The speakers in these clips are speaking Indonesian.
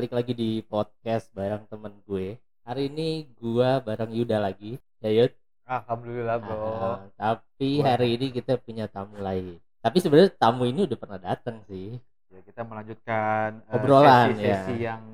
balik lagi di podcast bareng temen gue. Hari ini gua bareng Yuda lagi. Ya Yud. Alhamdulillah bro. Ah, tapi Wah. hari ini kita punya tamu lain. Tapi sebenarnya tamu ini udah pernah datang sih. Ya, kita melanjutkan eh, Obrolan, sesi-sesi ya. yang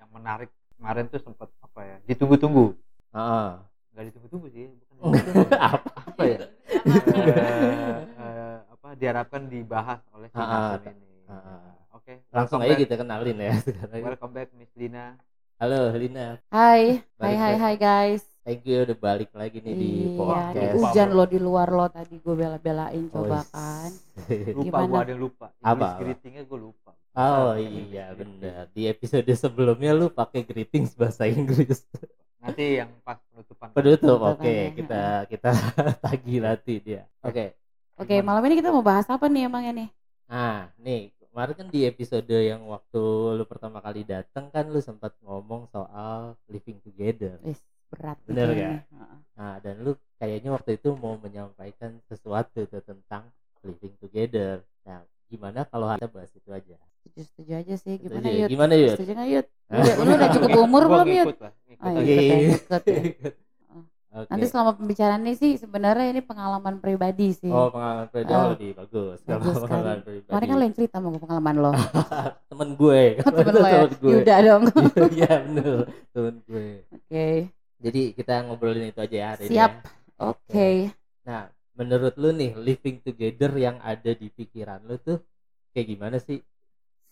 yang menarik kemarin tuh sempat apa ya? Ditunggu-tunggu. Heeh. Enggak ditunggu-tunggu sih, bukan apa? apa ya? Eh, eh, apa diharapkan dibahas oleh si Hasan ini. ah. Oke. Langsung welcome aja back. kita kenalin ya sekarang. Welcome back Miss Lina. Halo Lina. Hai, hai Balik hai hai guys. Thank you udah balik lagi nih di Iya, podcast. Lupa, hujan lo di luar lo tadi gue bela-belain coba Oh, kan. Lupa gua ada yang lupa. Apa, greetingnya gua lupa. Oh Nah, iya English benar. Di episode sebelumnya lu pakai greetings bahasa Inggris. Nanti yang pas penutupan. Penutup. Penutupan, Oke, ya. kita kita tagih nanti dia. Oke. Oke, Gimana? malam ini kita mau bahas apa nih emangnya nih? Nah, nih kemarin kan di episode yang waktu lu pertama kali datang kan lu sempat ngomong soal living together. Wis berat. Bener gak? Heeh. Nah, dan lu kayaknya waktu itu mau menyampaikan sesuatu tuh tentang living together. Nah, gimana kalau kita bahas itu aja? Setuju-setuju aja sih. Gimana Setuju ya? Yud? Gimana Yud? Setuju nggak Yud? Lu udah cukup umur Gua belum Yud? lah, Oh, iya. Oke. ikut ya, ikut Oke. Nanti selama pembicaraan ini sih sebenarnya ini pengalaman pribadi sih. Oh, pengalaman pribadi Oh. oh, lebih bagus. Kalau Bagus pengalaman sekali. pribadi. Kemarin kan lo yang cerita mau pengalaman lo. temen gue. Temen lo ya. Temen gue. Yuda dong. Iya, bener. Temen gue. Oke. Jadi kita ngobrolin itu aja ya hari ini. Siap. ya. Oke. Nah, menurut lu nih living together yang ada di pikiran lu tuh kayak gimana sih?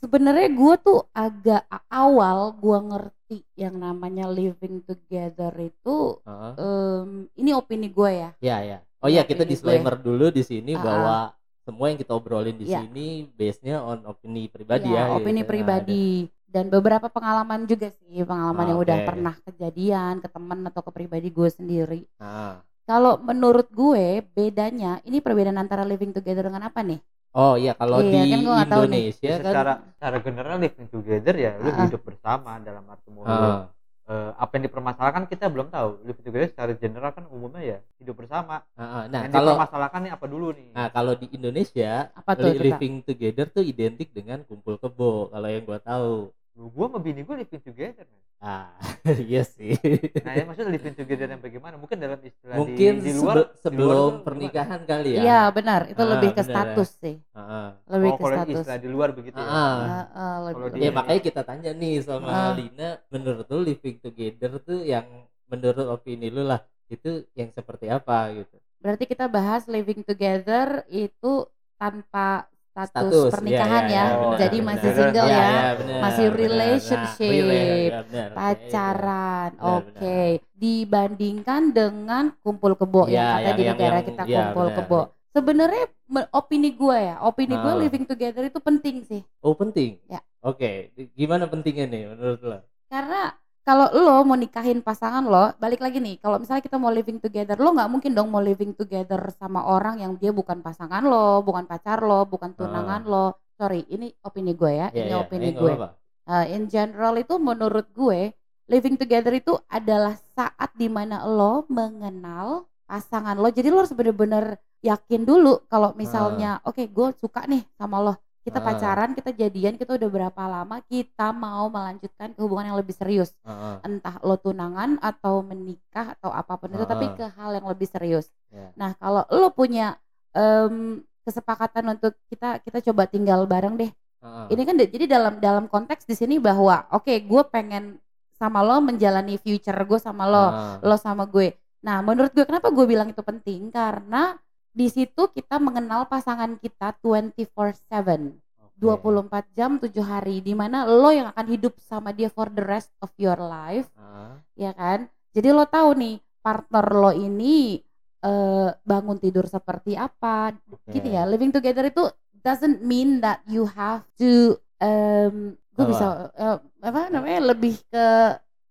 sebenarnya gue tuh agak awal gue ngerti yang namanya living together itu Heeh. em, ini opini gue ya Ya, ya. Oh Iya, kita disclaimer dulu di sini Ah, bahwa semua yang kita obrolin di Iya. sini base-nya on opini pribadi Ya, ya. opini gitu. pribadi dan beberapa pengalaman juga sih pengalaman yang udah pernah kejadian ke teman atau ke pribadi gue sendiri Nah. kalau menurut gue bedanya ini perbedaan antara living together dengan apa nih Oh iya, kalau Iya, di kan. Indonesia kan secara secara general living together ya lu Ah, ah. hidup bersama dalam arti mau lu, Ah, eh, apa yang dipermasalahkan kita belum tahu living together secara general kan umumnya ya hidup bersama ah, ah. Nah, yang kalau dipermasalahkan nih apa dulu nih nah kalau di Indonesia apa tuh living together tuh identik dengan kumpul kebo kalau yang gua tahu. Lu gua sama bini gua living together men. Ah, iya sih. nah ya maksudnya living together yang bagaimana mungkin dalam istilah Mungkin di, di luar sebe- di luar sebelum tuh pernikahan kali ya. Iya benar itu Ah, lebih ke ya. status sih Heeh. gimana? lebih oh ke kalau status istilah di luar begitu ya Ah. Ah, ah, lebih- Kalau di- Ya makanya kita tanya nih sama Ah. Lina, menurut lu living together tuh yang menurut opini lu lah itu yang seperti apa gitu? Berarti kita bahas living together itu tanpa status, Status, pernikahan iya, ya. iya, benar, Jadi benar. masih Iya, single iya, ya. iya, benar, Masih relationship, Nah, rela- iya, benar, Pacaran. Oke. Dibandingkan dengan kumpul kebo Iya, yang ada yang- di negara yang- kita iya, kumpul benar. kebo. Sebenarnya opini gue ya, opini gue Ah. living together itu penting sih. Oh penting. Ya. Oke, gimana pentingnya nih menurut lo? Karena kalau lo mau nikahin pasangan lo, balik lagi nih, kalau misalnya kita mau living together, lo nggak mungkin dong mau living together sama orang yang dia bukan pasangan lo, bukan pacar lo, bukan tunangan lo. Sorry, ini opini gue ya, Ya, ini ya, opini eh, nggak gue. apa-apa. Uh, in general itu menurut gue, living together itu adalah saat di mana lo mengenal pasangan lo. Jadi lo harus bener-bener yakin dulu kalau misalnya, oke gue suka nih sama lo. Kita Ah. pacaran, kita jadian, kita udah berapa lama kita mau melanjutkan ke hubungan yang lebih serius Heeh. entah lo tunangan atau menikah atau apa pun itu tapi ke hal yang lebih serius. Ya. Nah, kalau lo punya em, kesepakatan untuk kita kita coba tinggal bareng deh. Heeh. Ini kan jadi dalam dalam konteks di sini bahwa oke, gue pengen sama lo menjalani future gue sama lo, Heeh. lo sama gue. Nah, menurut gue kenapa gue bilang itu penting? Karena di situ kita mengenal pasangan kita 24/7. Oke. 24 jam 7 hari di mana lo yang akan hidup sama dia for the rest of your life Heeh. ya kan jadi lo tahu nih partner lo ini eh, bangun tidur seperti apa Oke. gitu ya living together itu doesn't mean that you have to um, gue bisa eh, apa namanya lebih ke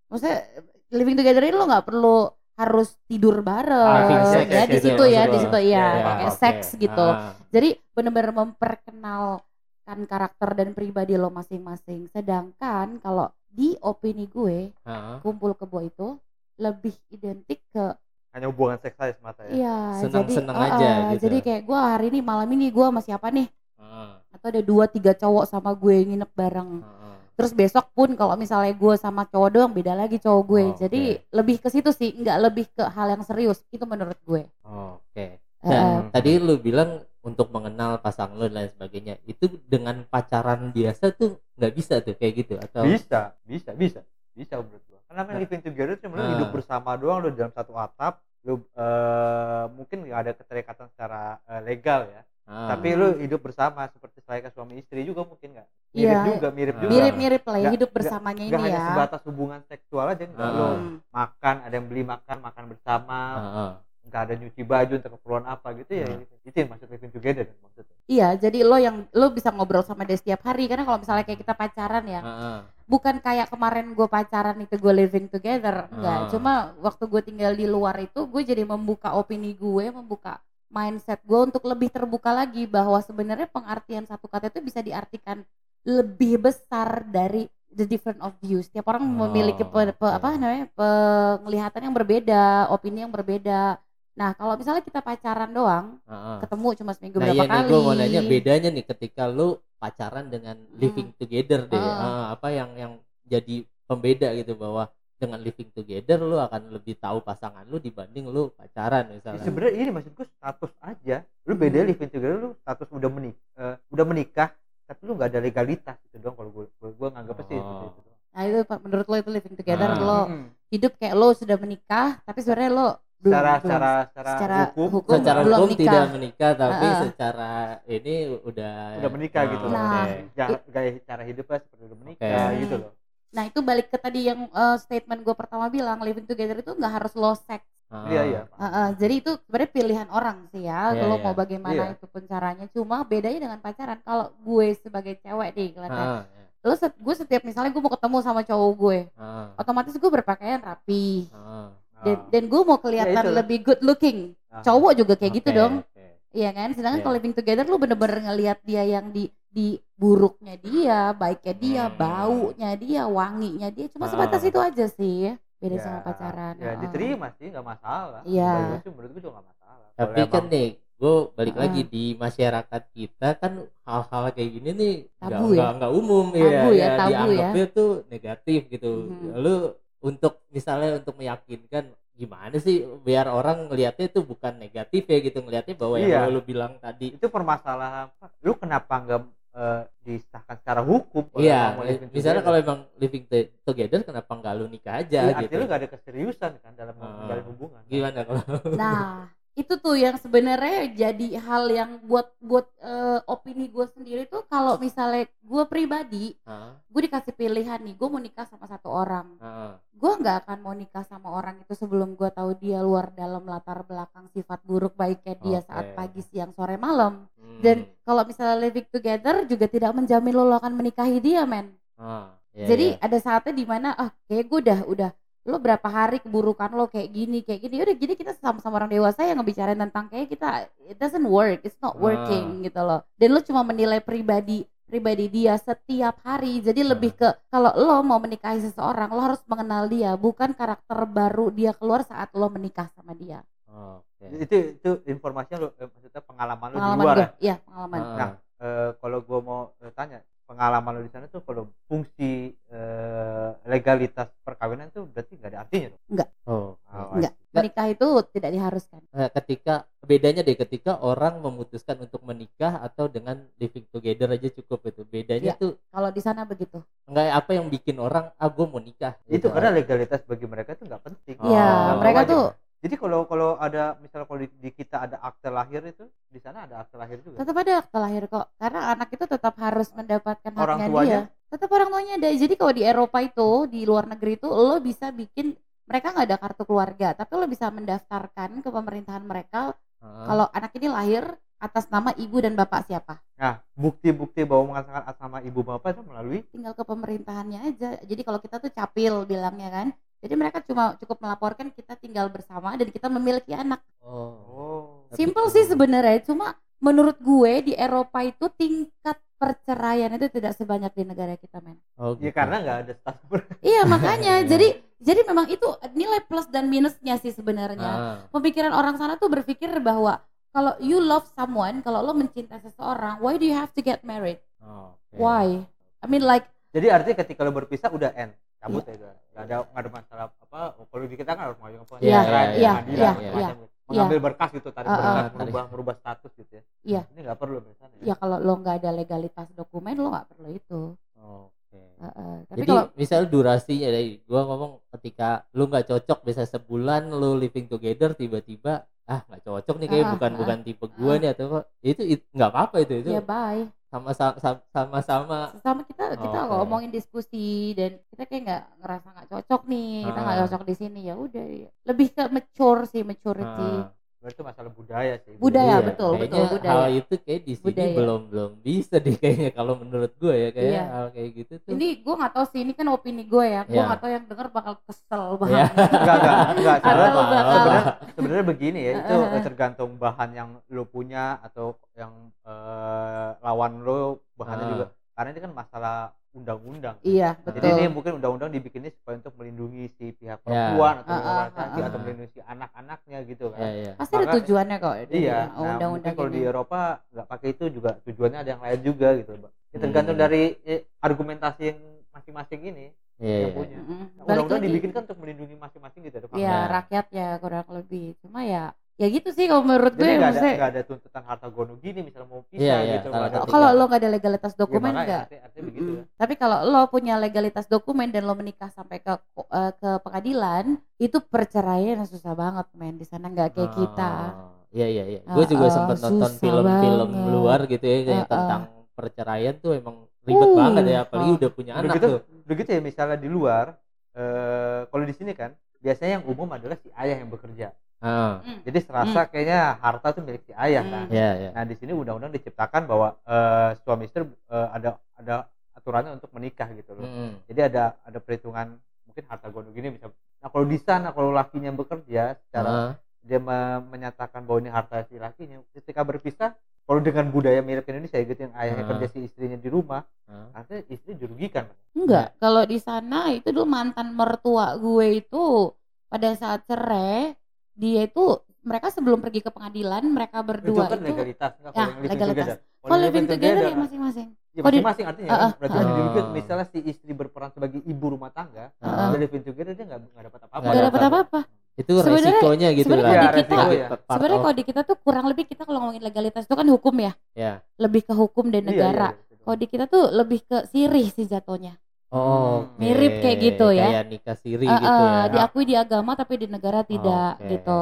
maksudnya living together ini lo nggak perlu harus tidur bareng sex ya di gitu situ ya maksud di situ ya Ya, pakai oke. seks gitu Ah. jadi benar-benar memperkenalkan karakter dan pribadi lo masing-masing sedangkan kalau di opini gue Heeh. kumpul kebo itu lebih identik ke hanya hubungan seks aja semata ya iya Senang-senang jadi aja ah, ah, gitu. jadi kayak gue hari ini malam ini gue sama siapa nih Heeh. atau ada dua tiga cowok sama gue nginep bareng Heeh. Terus besok pun kalau misalnya gue sama cowok doang beda lagi cowok gue Oh, jadi lebih ke situ sih nggak lebih ke hal yang serius itu menurut gue Oh, Oke. Eh, Dan tadi lu bilang untuk mengenal pasangan lu dan lain sebagainya. Itu dengan pacaran biasa tuh nggak bisa tuh kayak gitu atau bisa bisa bisa bisa menurut gua karena namanya Nah. living together cuma lu Ah. hidup bersama doang lu dalam satu atap lu eh, mungkin nggak ada keterikatan secara eh, legal ya Ah. tapi lu hidup bersama seperti layaknya suami istri juga mungkin nggak mirip Iya. juga mirip Ah. juga mirip-mirip lah ya Nggak- hidup bersamanya nggak ini hanya ya sebatas hubungan seksual aja nggak Ah. lu makan ada yang beli makan makan bersama Ah, ah. ada nyuci baju untuk keperluan apa gitu ya Ah. itu yang maksud living together maksudnya Iya, jadi lo yang lo bisa ngobrol sama dia setiap hari karena kalau misalnya kayak kita pacaran ya, Ah, ah. bukan kayak kemarin gue pacaran itu gue living together, enggak. Cuma waktu gue tinggal di luar itu gue jadi membuka opini gue, membuka mindset gue untuk lebih terbuka lagi bahwa sebenarnya pengertian satu kata itu bisa diartikan lebih besar dari the different of views. Setiap orang Oh, memiliki pe- pe- apa namanya penglihatan yang berbeda, opini yang berbeda. Nah, kalau misalnya kita pacaran doang, ah. ketemu cuma seminggu Nah berapa iya kali. gue mau nanya bedanya nih ketika lu pacaran dengan living together deh. Ah. Ah, apa yang yang jadi pembeda gitu bahwa dengan living together lu akan lebih tahu pasangan lu dibanding lu pacaran Ya, misalnya. sebenarnya ini maksudku status aja lu beda Hmm. living together lu status udah menikah udah menikah tapi lu nggak ada legalitas gitu dong kalau gue gue nganggapnya sih Oh. seperti itu Nah itu menurut lo itu living together Ah. lo Mm-mm. hidup kayak lo sudah menikah tapi sebenarnya lo belum secara belum. secara secara, Secara hukum, hukum secara belum hukum nikah. tidak menikah tapi ah. secara ini udah udah menikah gitu Ah, loh. Nah. Ja- gaya cara hidupnya seperti udah menikah Oke. gitu loh Nah itu balik ke tadi yang eh, statement gue pertama bilang living together itu nggak harus lo seks. Ah. iya iya Eh, eh, jadi itu sebenarnya pilihan orang sih ya. Iya, lo iya. mau bagaimana Iya. itu pun caranya. Cuma bedanya dengan pacaran. Kalau gue sebagai cewek nih, kelihatan. Ah, iya. Lo set- gue setiap misalnya gue mau ketemu sama cowok gue, Ah, otomatis gue berpakaian rapi. ah. Dan, Ah. dan gue mau kelihatan Ya, itulah. lebih good looking. Ah. Cowok juga kayak gitu Oke, dong. oke. Iya kan? Sedangkan Iya. kalau living together lu bener-bener ngelihat dia yang di di buruknya dia, baiknya dia, Hmm. baunya dia, wanginya dia. Cuma sebatas itu aja sih. Beda Ya, sama pacaran. ya Heeh. diterima sih nggak masalah Iya. Menurut gue juga nggak masalah Tapi kan emang- nih, gue balik Ah. lagi di masyarakat kita kan hal-hal kayak gini nih nggak ya? nggak umum Tabu ya, ya, tabu dianggapnya tuh negatif gitu. Mhm. Lu untuk misalnya untuk meyakinkan gimana sih biar orang ngelihatnya itu bukan negatif ya gitu ngelihatnya bahwa Iya. yang lu, lu bilang tadi itu permasalahan lu kenapa nggak eh, disahkan secara hukum kalau iya misalnya together? kalau emang living to- together kenapa nggak lu nikah aja Iya, gitu? artinya lu nggak ada keseriusan kan dalam menjalin hubungan gimana kalau Nah, itu tuh yang sebenarnya jadi hal yang buat buat eh, opini gue sendiri tuh kalau misalnya gue pribadi, Hah? gue dikasih pilihan nih, gue mau nikah sama satu orang. Hah. gue nggak akan mau nikah sama orang itu sebelum gue tahu dia luar dalam latar belakang sifat buruk baiknya dia saat Oke. pagi siang sore malam Hmm. dan kalau misalnya living together juga tidak menjamin lo, lo akan menikahi dia men Ah, iya, jadi iya. ada saatnya di mana ah kayak gue udah udah lo berapa hari keburukan lo kayak gini kayak gini. Udah gini kita sama-sama orang dewasa yang ngebicarain tentang kayak kita it doesn't work it's not Ah. working gitu loh. Dan lo cuma menilai pribadi pribadi dia setiap hari. Jadi lebih ke kalau lo mau menikahi seseorang lo harus mengenal dia bukan karakter baru dia keluar saat lo menikah sama dia. Oke. itu itu informasinya lu eh, maksudnya pengalaman, lu di pengalaman luar gue ya? iya pengalaman. Ah. Nah, eh, kalau gue mau eh, tanya pengalaman lu di sana tuh kalau fungsi eh, legalitas perkawinan tuh berarti nggak ada artinya dong? Oh, Ah, enggak menikah itu tidak diharuskan Eh, ketika bedanya deh ketika orang memutuskan untuk menikah atau dengan living together aja cukup itu bedanya Iya. tuh kalau di sana begitu nggak apa yang bikin orang ah gue mau nikah itu Gitu. karena legalitas bagi mereka itu nggak penting Oh. Iya, Nggak mereka wajib. tuh jadi kalau kalau ada misalnya kalau di, di kita ada akte lahir itu di sana ada akte lahir juga tetap ada akte lahir kok karena anak itu tetap harus mendapatkan Orang haknya tuanya? dia tetap orang tuanya ada. Jadi kalau di Eropa itu di luar negeri itu lo bisa bikin mereka nggak ada kartu keluarga tapi lo bisa mendaftarkan ke pemerintahan mereka Ah. kalau anak ini lahir atas nama ibu dan bapak siapa. Nah bukti-bukti bahwa mengatakan atas nama ibu bapak itu melalui tinggal ke pemerintahannya aja. Jadi kalau kita tuh capil bilangnya kan jadi mereka cuma cukup melaporkan kita tinggal bersama dan kita memiliki anak oh oh Simple sih sebenarnya, cuma menurut gue di Eropa itu tingkat perceraian itu tidak sebanyak di negara kita, men. oh, ya gitu. karena nggak ada status Iya makanya, jadi jadi memang itu nilai plus dan minusnya sih sebenarnya. Ah. Pemikiran orang sana tuh berpikir bahwa kalau you love someone, kalau lo mencintai seseorang, why do you have to get married? Oh, oke. Why? I mean like jadi artinya ketika lo berpisah udah end cabut ya itu nggak ada nggak ada masalah apa kalau di kita kan harus mengajukan Iya, iya, iya, pengadilan, iya, segala iya. macam gitu. mengambil berkas gitu tarik Uh, uh. berkas merubah merubah status gitu ya Iya. ini nggak perlu misalnya ya kalau lo nggak ada legalitas dokumen lo nggak perlu itu Oke. Heeh. tapi Jadi kalau misal durasinya dari gua ngomong ketika lu nggak cocok bisa sebulan lu living together tiba-tiba ah nggak cocok nih kayak Ah, bukan ah, bukan tipe gua nih atau apa itu itu nggak apa-apa itu itu ya bye sama sama sama sama sama kita kita Oke. ngomongin diskusi dan kita kayak nggak ngerasa nggak cocok nih kita nggak Ah. cocok di sini ya udah ya. lebih ke mature sih maturity Ah, berarti masalah budaya sih Budaya, iya, betul, kayaknya betul, budaya. hal itu kayak di sini Budaya. belum belum bisa deh kayaknya kalau menurut gua ya kayak Iya. hal kayak gitu tuh ini gue nggak tahu sih ini kan opini gue ya gue Ya. nggak tahu yang denger bakal kesel ya banget enggak enggak enggak Atau sebenarnya bakal- sebenarnya sebenarnya begini ya itu Uh, uh. tergantung bahan yang lo punya atau yang eh, lawan lo bahannya Ah. juga karena ini kan masalah undang-undang iya Jadi betul ini mungkin undang-undang dibikinnya supaya untuk melindungi si pihak perempuan atau Ah, melindungi ah, laki ah, atau melindungi si anak-anaknya gitu kan. ya ya pasti ada Maka- tujuannya kok Iya, nah, mungkin undang-undang kalau di Eropa nggak pakai itu juga tujuannya ada yang lain juga gitu, Mbak. Ya, tergantung Hmm. dari eh, argumentasi yang masing-masing ini Iya, yang iya. punya. Mm-mm. Nah, undang-undang dibikin kan untuk melindungi masing-masing gitu. ada ya fakta. rakyat ya kurang lebih cuma ya ya gitu sih kalau menurut gue Jadi nggak ada maksudnya nggak ada tuntutan harta gono gini misalnya mau pisah Iya, iya, gitu. kalau lo nggak ada legalitas Ya, dokumen makanya enggak artinya, artinya begitu ya. Tapi kalau lo punya legalitas dokumen dan lo menikah sampai ke eh, ke pengadilan, itu perceraian susah banget, men. Di sana nggak kayak kita. Oh, Iya iya iya. Gue juga Ah, sempat ah, nonton susah film-film luar gitu ya yang Ah, ah. tentang perceraian tuh emang ribet Uh, banget ya apalagi ah. udah punya Udah anak gitu, tuh. begitu ya misalnya di luar eh kalau di sini kan biasanya yang umum adalah si ayah yang bekerja. Ah, Jadi serasa kayaknya harta itu milik si ayah kan. Hmm. iya iya. Nah di sini undang-undang diciptakan bahwa eh, suami istri eh, ada ada aturannya untuk menikah gitu loh. Mm-mm. Jadi ada ada perhitungan mungkin harta gono gini bisa. Nah kalau di sana kalau lakinya bekerja secara Ah, dia me- menyatakan bahwa ini harta si lakinya, ketika berpisah kalau dengan budaya mirip Indonesia gitu yang ayahnya Ah. kerja si istrinya di rumah, ah. artinya istri dirugikan. Enggak, kalau di sana itu dulu mantan mertua gue itu pada saat cerai, dia itu mereka sebelum pergi ke pengadilan, mereka Itu berdua kan itu legalitas, enggak Ya, living legalitas. together. kalau living together ya masing-masing. Ya, Kalau di- masing-masing artinya kan, ah, berarti ah. kan dirugikan. Misalnya si istri berperan sebagai ibu rumah tangga, Ah. dia living together dia nggak nggak dapat apa-apa. Nggak Gak dapat apa-apa. Itu Sebenarnya- resikonya gitu sebenarnya lah. kalau Ya, di kita, ya. Sebenarnya kalau di kita tuh kurang lebih kita kalau ngomongin legalitas itu kan hukum ya, ya. lebih ke hukum dan Iya, iya, negara. iya. Kalau di kita tuh lebih ke sirih sih jatuhnya. Oh, oke. Mirip kayak gitu ya. Kayak nikah siri Eh, gitu eh, ya. Diakui di agama tapi di negara tidak Oke. gitu.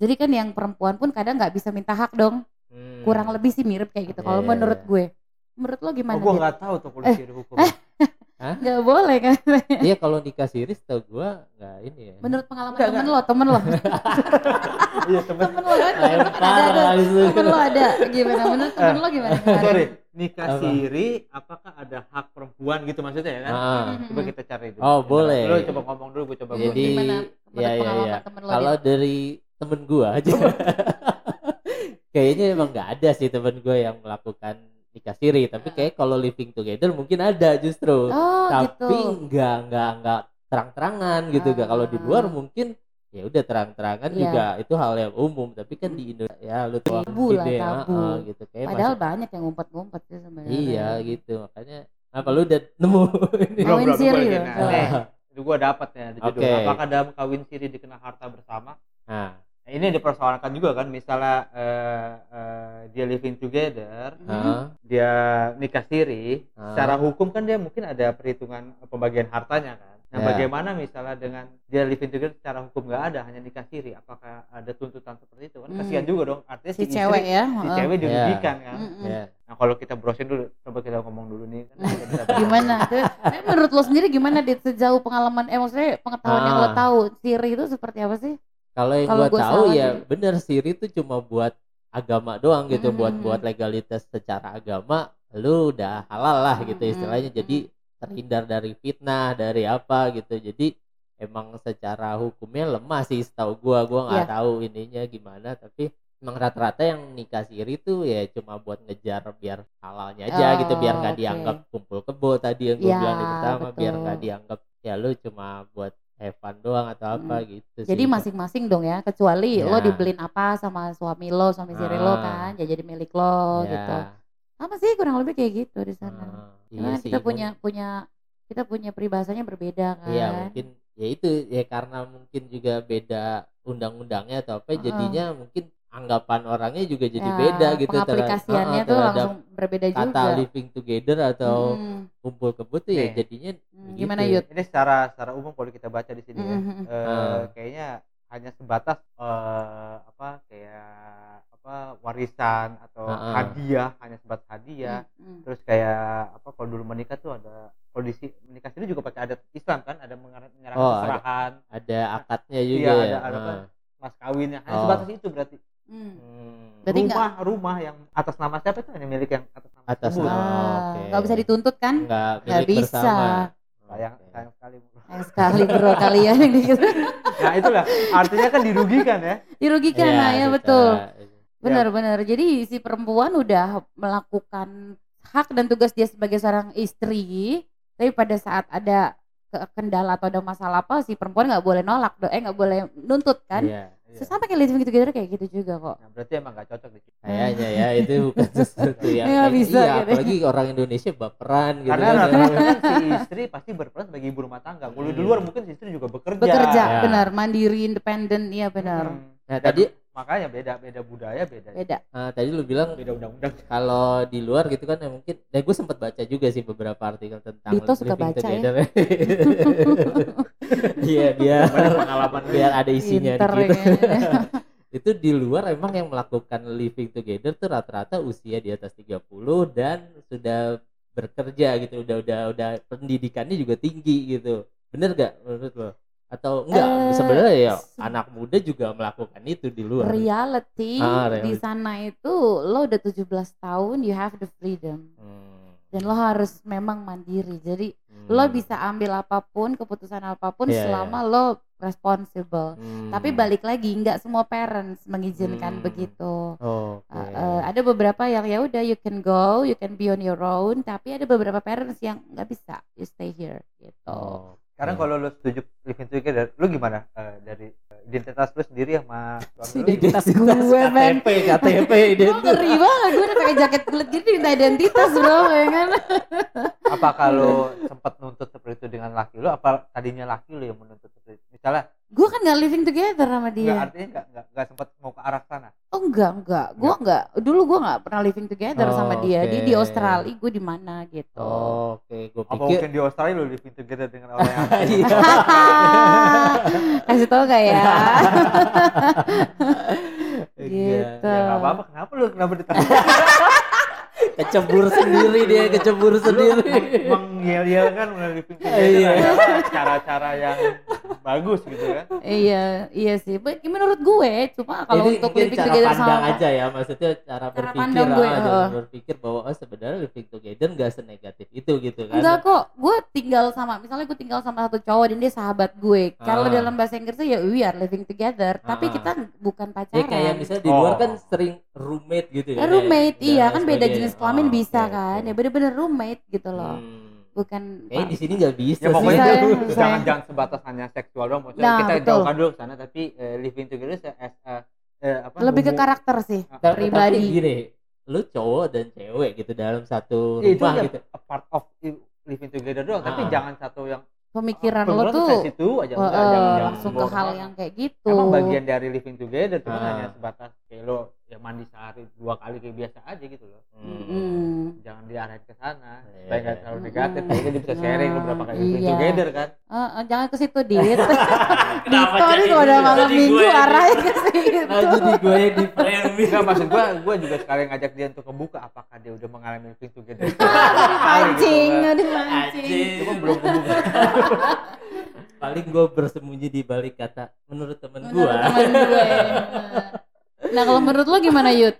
Jadi kan yang perempuan pun kadang nggak bisa minta hak dong. Hmm. Kurang lebih sih mirip kayak gitu. Iya, Kalau iya, menurut iya. gue, menurut lo Oh, gimana? gua Dit? nggak tahu tuh polisi ada hukum. Nggak boleh kan? Iya kalau nikah siri setahu gua nggak ini ya. Menurut pengalaman Nggak, temen lo, temen lo, Iya, temen. temen lo kan? Lempar Ada, ada. Temen lo ada gimana? Menurut temen lo gimana? Sorry, nikah Apa? siri apakah ada hak perempuan gitu maksudnya ya kan? Ah. Coba kita cari dulu. Oh, boleh. Lu coba ngomong dulu, gua coba Jadi ngomong. Gimana ya ya ya. temen lo? Kalau dari temen gua aja. Kayaknya emang nggak ada sih temen gua yang melakukan nikah siri, tapi kayak kalau living together mungkin ada justru. Oh tapi gitu. nggak nggak nggak terang-terangan gitu nggak kalau di luar Ah. mungkin ya udah terang-terangan Iya. juga itu hal yang umum tapi kan di Indonesia ya lu tahu Tabu lah, ide, tabu. ah, gitu kayak Padahal masih- banyak yang ngumpet-ngumpet sih sebenarnya. iya gitu makanya apa lu udah nemu ini? Kawin siri gua ya, nah, itu gua dapat ya di judul. Oke. Apakah dalam kawin siri dikenal harta bersama? nah Nah, ini dipersoalkan juga kan, misalnya eh, eh, dia living together, Hmm. dia nikah siri, Ah. secara hukum kan dia mungkin ada perhitungan pembagian hartanya kan. Nah, Ya. bagaimana misalnya dengan dia living together secara hukum nggak ada, hanya nikah siri, apakah ada tuntutan seperti itu kan? Hmm. Kasihan juga dong, artinya Si si, cewek istri, ya. si heeh. cewek dirugikan kan. Mm-mm. ya Nah, kalau kita browsing dulu, coba kita ngomong dulu nih. Kan, kita. Gimana? Tapi menurut lo sendiri gimana Dit? Sejauh pengalaman, eh maksudnya pengetahuan yang lo Ah. tahu, siri itu seperti apa sih? kalau yang gua gua tahu ya juga. bener siri itu cuma buat agama doang gitu Mhm. buat buat legalitas secara agama lu udah halal lah gitu Mhm, istilahnya jadi terhindar dari fitnah dari apa gitu jadi emang secara hukumnya lemah sih setahu gua gua nggak Iya. tahu ininya gimana tapi emang rata-rata yang nikah siri tuh ya cuma buat ngejar biar halalnya aja gitu biar Oh, nggak oke. dianggap kumpul kebo tadi yang gua Ya, bilang di pertama biar nggak dianggap ya lu cuma buat fun doang atau apa gitu Jadi masing-masing dong ya, kecuali Ya. lo dibeliin apa sama suami lo, suami siri lo Ah. kan, ya jadi milik lo Ya. gitu. Sama sih kurang lebih kayak gitu di sana. Karena iya sih, kita punya punya kita punya peribahasanya berbeda kan. Iya mungkin ya itu ya karena mungkin juga beda undang-undangnya atau apa Heeh. jadinya mungkin anggapan orangnya juga jadi Ya, beda gitu terhadap- Pengaplikasiannya tuh terhadap langsung berbeda kata juga. living together atau Mm, kumpul kebut tuh ya jadinya mm, begitu. gimana Yud? ini secara secara umum kalau kita baca di sini ya, Mhm. eh, Ah. kayaknya hanya sebatas eh, apa kayak apa warisan atau ah. hadiah hanya sebatas hadiah mm. terus kayak apa kalau dulu menikah tuh ada kondisi menikah sini juga pakai adat Islam kan ada mengar- menyerahkan Oh, ada. keserahan ada akadnya juga Iya, ya. ada- ada apa? Heeh. mas kawinnya hanya Oh. sebatas itu berarti Mm. Hmm. Berarti rumah rumah yang atas nama siapa itu hanya milik yang atas nama Atas nama. Ah, oke. nggak bisa dituntut kan? Nggak Nggak milik bisa. bersama. sayang sayang sekali bro. Sayang sekali bro kalian yang gitu. nah itulah artinya kan dirugikan ya Dirugikan Iya, lah ya betul. Benar-benar. Jadi si perempuan udah melakukan hak dan tugas dia sebagai seorang istri, tapi pada saat ada ke- kendala atau ada masalah apa si perempuan nggak boleh nolak, do- eh nggak boleh nuntut kan? Iya. Iya. Sama kayak living together kayak gitu juga kok. Nah, berarti emang gak cocok di sini. Kayaknya ya itu bukan sesuatu yang Nggak kayak- bisa iya, gitu. apalagi orang Indonesia baperan gitu Karena kan. rata-rata kan si istri pasti berperan sebagai ibu rumah tangga. Kalau di Hmm. luar mungkin si istri juga bekerja. Bekerja, Ya. benar, mandiri, independen, iya benar. Hmm. Nah, tadi makanya beda beda budaya beda Beda. ah, tadi lu bilang beda undang-undang. kalau di luar gitu kan ya mungkin nah gue sempat baca juga sih beberapa artikel tentang Dito suka baca ya. together. Iya, biar Banyak pengalaman biar ada isinya ya kayaknya. itu di luar emang yang melakukan living together tuh rata-rata usia di atas 30 dan sudah bekerja gitu udah udah udah pendidikannya juga tinggi gitu bener gak menurut lo atau enggak Eh, sebenarnya ya anak muda juga melakukan itu di luar. Reality Ah, di reality. sana itu lo udah 17 tahun you have the freedom. Hmm, dan lo harus memang mandiri. Jadi hmm, lo bisa ambil apa pun keputusan apa pun Iya, selama lo responsible. Hmm. tapi balik lagi nggak semua parents mengizinkan Hmm. begitu. Oh, Uh, uh, ada beberapa yang ya udah you can go you can be on your own. Tapi ada beberapa parents yang nggak bisa you stay here gitu. Oh. Sekarang kalau lu setuju living together, lu gimana Eh, dari eh, identitas lu sendiri sama? Identitas gue, men. KTP KTP Gue identitas ngeri banget, gue udah pakai jaket kulit gini minta identitas bro, ya kan? apa kalau sempat nuntut seperti itu dengan laki lu apa tadinya laki lu yang menuntut seperti itu misalnya Gue kan gak living together sama nggak dia. artinya nggak nggak nggak sempat mau ke arah sana Oh enggak, enggak. Gue enggak. Dulu gue nggak pernah living together Oh, sama dia. Dia di. Australia, gue di mana gitu. oh, oke gue apa pikir mungkin di Australia lu living together dengan orang yang Iya. Kasih tau gak ya? Enggak. Gitu. ya nggak apa-apa kenapa lu kenapa ditanya kecebur sendiri dia kecebur sendiri mengyel-yel kan melalui together Iya. cara-cara yang bagus gitu kan iya, iya sih. But menurut gue, cuma kalau Jadi untuk living cara together pandang sama aja ya maksudnya cara, berpikir pandang gue, ah, heeh. jangan berpikir bahwa oh sebenarnya living together nggak senegatif itu gitu kan Enggak kok, gue tinggal sama, misalnya gue tinggal sama satu cowok dan dia sahabat gue. Kalau Ah. dalam bahasa Inggrisnya ya we are living together, tapi Ah. kita bukan ya pacaran. kayak misalnya di luar Oh. kan sering roommate gitu ya Eh, roommate, iya lain kan beda jenis kelamin Oh, bisa oke, kan, oke. ya bener-bener roommate gitu loh, Hmm. Bukan. Kayaknya di sini nggak bisa ya sih. pokoknya Saya- itu saya- jangan jangan sebatas hanya seksual doang maksudnya Nah, kita betul. jauhkan dulu ke sana tapi eh, living together se- as a- eh, apa lebih ke karakter sih, Tapi- pribadi. tapi gini lu cowok dan cewek gitu dalam satu Ya, itu rumah ya gitu a part of living together doang tapi Ah. jangan satu yang Pemikiran oh, lo tuh ke situ aja eh, enggak, eh, jangan, jangan langsung ke hal yang kayak gitu. emang bagian dari living together cuma Ah. hanya sebatas kayak lo ya mandi sehari dua kali kayak biasa aja gitu loh Hmm. Mm. jangan diarahin ke sana Iya. supaya nggak terlalu Mm. negatif jadi dia bisa sharing lo berapa kali iya. together kan Eh, eh, jangan ke situ dit. Nih jadi kalau udah gue? malam Jadi minggu gue di- arahnya ke situ. Nah, jadi gue yang di Enggak maksud gua gua juga sekalian ngajak dia untuk kebuka apakah dia udah mengalami living together Mancing, gitu, udah mancing. Cuma belum kebuka paling gue bersembunyi di balik kata menurut temen Menurut gue temen gue. Nah kalau menurut lo gimana Yud?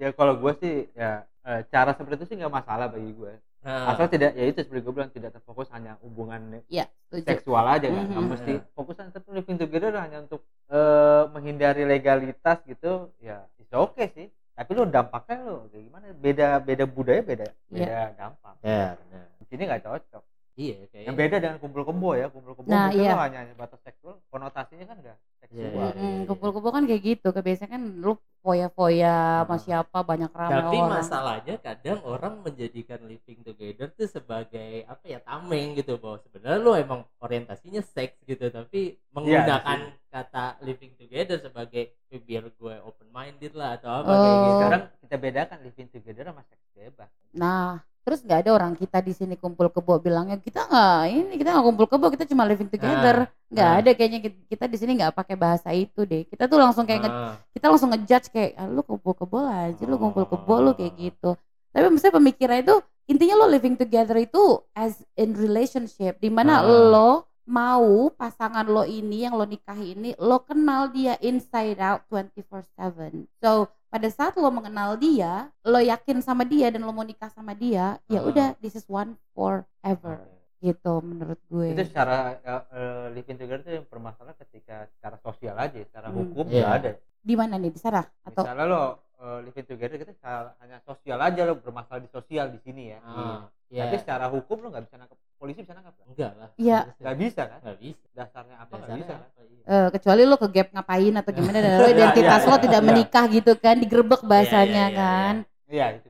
ya kalau gua sih ya eh, cara seperti itu sih nggak masalah bagi gue nah, asal tidak ya itu seperti gue bilang tidak terfokus hanya hubungan Ya seksual aja kan nggak Mhm. mesti fokusan tapi living together hanya untuk eh, menghindari legalitas gitu ya itu oke sih. Tapi lo dampaknya lo kayak gimana? Beda beda budaya beda beda dampak ya benar. di sini nggak cocok iya kayak yang beda dengan kumpul kebo ya kumpul kebo Nah, iya. hanya batas seksual konotasinya kan enggak seksual Iya, iya. Mm-mm, kumpul-kumpul kan kayak gitu kebiasaan kan lu foya-foya sama Hmm. siapa banyak ramai Tapi orang. masalahnya kadang orang menjadikan living together tuh sebagai apa ya tameng gitu bahwa sebenarnya lu emang orientasinya seks gitu tapi menggunakan kata living together sebagai "Eh, biar gue open minded lah atau apa kayak Oh. gitu. sekarang kita bedakan living together sama seks bebas Nah, terus nggak ada orang kita di sini kumpul kebo bilangnya kita nggak ini kita nggak kumpul kebo kita cuma living together. Nggak nah. ada kayaknya kita, kita di sini nggak pakai bahasa itu deh. Kita tuh langsung kayak nge- Ah, kita langsung ngejudge kayak ah, lu kumpul kebo aja, lu kumpul kebo lu kayak Oh. gitu. Tapi misalnya pemikiran itu intinya lo living together itu as in relationship di mana Ah. lo mau pasangan lo ini yang lo nikahi ini lo kenal dia inside out 24/7. So pada saat lo mengenal dia, lo yakin sama dia dan lo mau nikah sama dia, ya Ah. udah this is one forever gitu menurut gue. itu secara eh, eh, living together itu yang bermasalah ketika secara sosial aja secara Hmm. hukum Iya. nggak ada Di mana nih di sana atau misalnya lo eh, living together kita secara- hanya sosial aja lo bermasalah di sosial di sini ya ah, ya. tapi secara hukum lo nggak bisa nangkep polisi bisa nangkep nggak? enggak lah. Iya. nggak bisa kan Nggak bisa. dasarnya apa nggak Dasarnya bisa kan apa, iya. Eh, kecuali lo ke gap ngapain atau gimana dan lo Iya, identitas iya, lo iya, tidak menikah gitu kan digerebek bahasanya iya, iya. kan iya itu.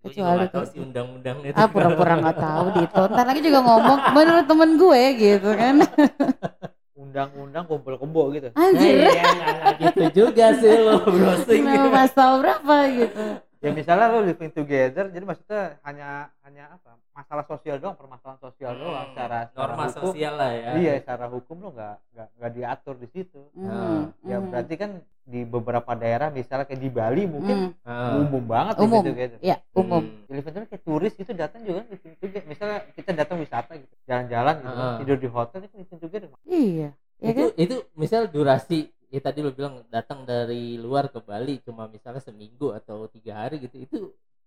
Gue juga kecuali tahu kayak sih undang-undang itu. ah pura-pura nggak tahu gitu ntar lagi juga ngomong menurut temen gue gitu kan undang-undang kumpul kebo gitu Nah, anjir iya, nggak nggak gitu juga sih lo browsing. Kenapa pasal berapa gitu ya misalnya lo living together jadi maksudnya hanya hanya apa masalah sosial doang permasalahan sosial doang Hmm, secara, secara norma hukum sosial lah ya. iya secara hukum lo nggak nggak diatur di situ Hmm, ya hmm, berarti kan di beberapa daerah misalnya kayak di Bali mungkin hmm. Ah. umum banget Umum. living together ya umum Hmm. Living together kayak turis itu datang juga living together misalnya kita datang wisata gitu jalan-jalan gitu Ah. tidur di hotel itu living together iya ya itu kan itu misal durasi ya tadi lo bilang datang dari luar ke Bali cuma misalnya seminggu atau tiga hari gitu itu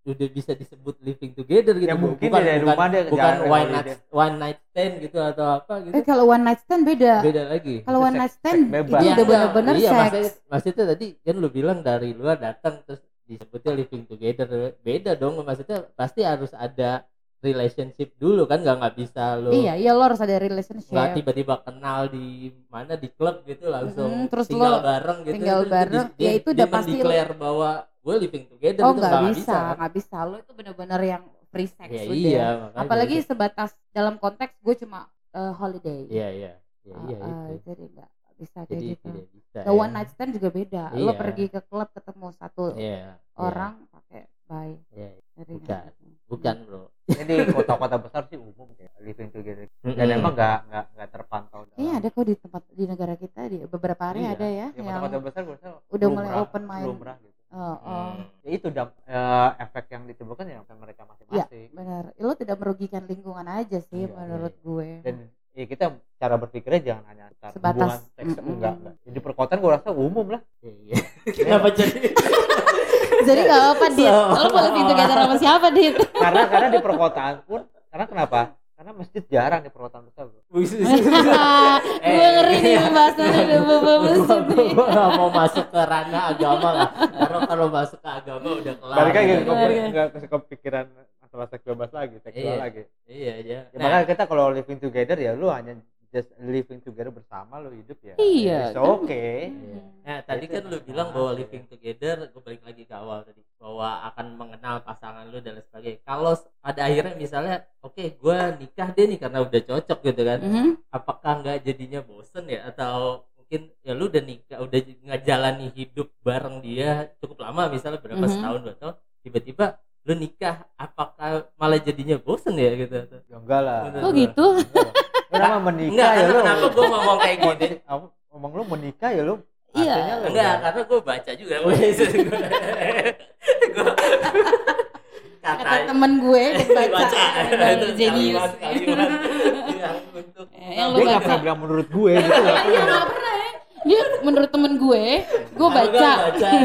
udah bisa disebut living together gitu ya mungkin bukan dari bukan, rumah dia bukan jalan one night one night stand gitu atau apa gitu eh kalau one night stand beda beda lagi kalau one night stand seks itu bebas. udah Iya, enggak. bener-bener iya, maksudnya, seks maksudnya tadi kan lu bilang dari luar datang terus disebutnya living together beda dong maksudnya pasti harus ada relationship dulu kan nggak nggak bisa lu iya iya lo harus ada relationship nggak tiba-tiba kenal di mana di klub gitu langsung Mm, terus tinggal lo bareng gitu tinggal Itu bareng, dia- ya itu udah pasti lo- mendeklar bahwa gue living together oh itu nggak nggak bisa kan? nggak bisa lo itu bener-bener yang free sex ya, udah iya apalagi itu. sebatas dalam konteks gue cuma eh, holiday iya iya iya iya ah, itu jadi nggak bisa kayak jadi gitu tidak bisa The ya. one night stand juga beda. Lo Iya. pergi ke klub ketemu satu iya orang pakai bye. iya, iya. Bukan. gitu. bukan bro jadi kota-kota besar sih umum ya living together dan Mm-mm. emang nggak nggak nggak terpantau Kayaknya ada kok di tempat di negara kita di beberapa area Iya. ada ya, ya yang kota-kota besar gue rasa udah mulai lumrah- open mind. lumrah gitu oh, oh. Hmm. ya itu damp- eh, efek yang ditimbulkan ya kan mereka masing-masing benar. Lo tidak merugikan lingkungan aja sih Iya, menurut gue. dan ya kita cara berpikirnya jangan hanya Sebatas, hubungan seks mm-mm. enggak enggak jadi perkotaan gue rasa umum lah Iya. Kenapa jadi? Jadi gak apa dit. So- Lo boleh pintu together sama siapa dit? karena karena di perkotaan pun karena kenapa karena masjid jarang di perkotaan besar bro gue ngeri nih pembahasannya udah masjid. Gue gak mau masuk ke ranah agama lah. Karena kalau masuk ke agama udah kelar. balik lagi gitu. ke Iya. kepikiran masalah seks bebas lagi seksual Iya. lagi Iya aja. ya, makanya kita kalau living together ya lu hanya just living together bersama lu hidup ya Iya, kan? okay Iya. Nah, tadi kan lu masalah. bilang bahwa living together, gue balik lagi ke awal tadi, bahwa akan mengenal pasangan lu dan lain sebagainya. Kalau pada akhirnya misalnya, oke, gue nikah deh nih karena udah cocok gitu kan, Mhm. apakah nggak jadinya bosen ya? Atau mungkin ya lu udah nikah, udah ngejalani hidup bareng dia cukup lama, misalnya berapa Mhm. setahun dua tahun, tiba-tiba lu nikah, apakah malah jadinya bosen ya gitu? ya enggak lah Bener. Oh gitu. Lu nama menikah Enggak, ya lu kenapa gue ngomong kayak gini? Kamu ngomong lu menikah ya lu Iya. lu Enggak, karena gue baca juga. Gua- Kata temen gue baca. baca kalimat yang lu nggak baca. pernah bilang menurut gue gitu Iya nggak pernah ya. Dia menurut temen gue, gue baca. baca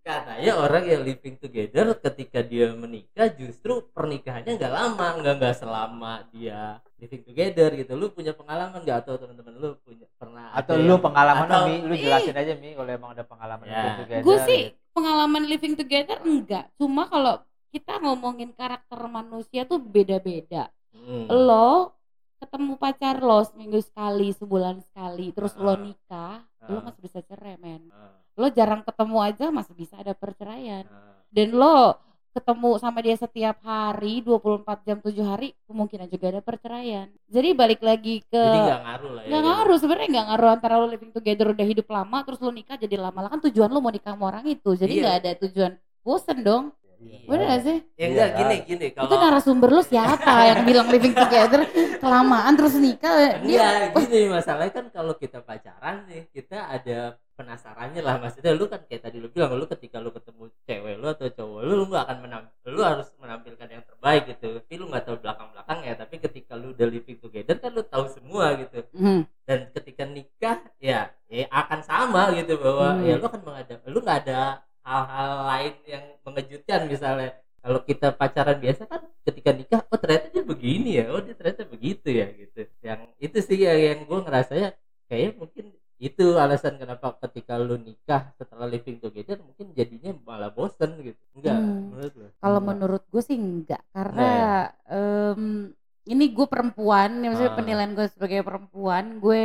katanya orang yang living together ketika dia menikah justru pernikahannya nggak lama nggak nggak selama dia living together gitu lu punya pengalaman nggak atau teman-teman lu punya pernah atau lu yang- pengalaman atau- mi lu jelasin aja mi kalau emang ada pengalaman Ya. living together Gue sih gitu. pengalaman living together enggak. Cuma kalau kita ngomongin karakter manusia tuh beda-beda. Hmm. Lo ketemu pacar lo seminggu sekali, sebulan sekali, terus lo Ah. nikah, lo Ah. masih bisa cerai men. Ah. lo jarang ketemu aja masih bisa ada perceraian Nah, dan lo ketemu sama dia setiap hari 24 jam 7 hari kemungkinan juga ada perceraian jadi balik lagi ke jadi nggak ngaruh lah ya nggak gitu. ngaruh sebenarnya nggak ngaruh antara lo living together udah hidup lama terus lo nikah jadi lama lah kan tujuan lo mau nikah sama orang itu jadi Iya. nggak ada tujuan bosen dong Iya. bener gak sih ya enggak Iya. gini gini itu kalau narasumber lo siapa yang bilang living together kelamaan terus nikah dia Enggak, gini masalahnya kan kalau kita pacaran nih, kita ada penasarannya lah. Maksudnya lu kan kayak tadi lu bilang lu ketika lu ketemu cewek lu atau cowok lu lu nggak akan menam lu harus menampilkan yang terbaik gitu. Tapi lu nggak tahu belakang belakangnya tapi ketika lu udah living together kan lu tahu semua gitu. Hmm, dan ketika nikah ya ya akan sama gitu bahwa Hmm. ya lu akan menghadap lu nggak ada hal-hal lain yang mengejutkan misalnya. Kalau kita pacaran biasa kan ketika nikah oh ternyata dia begini ya oh dia ternyata begitu ya gitu. Yang itu sih yang, yang gue ngerasanya kayaknya mungkin itu alasan kenapa ketika lu nikah setelah living together mungkin jadinya malah bosen gitu enggak Hmm. menurut lu kalau menurut gue sih enggak karena Enggak em, ini gue perempuan ya maksudnya Ah. penilaian gue sebagai perempuan gue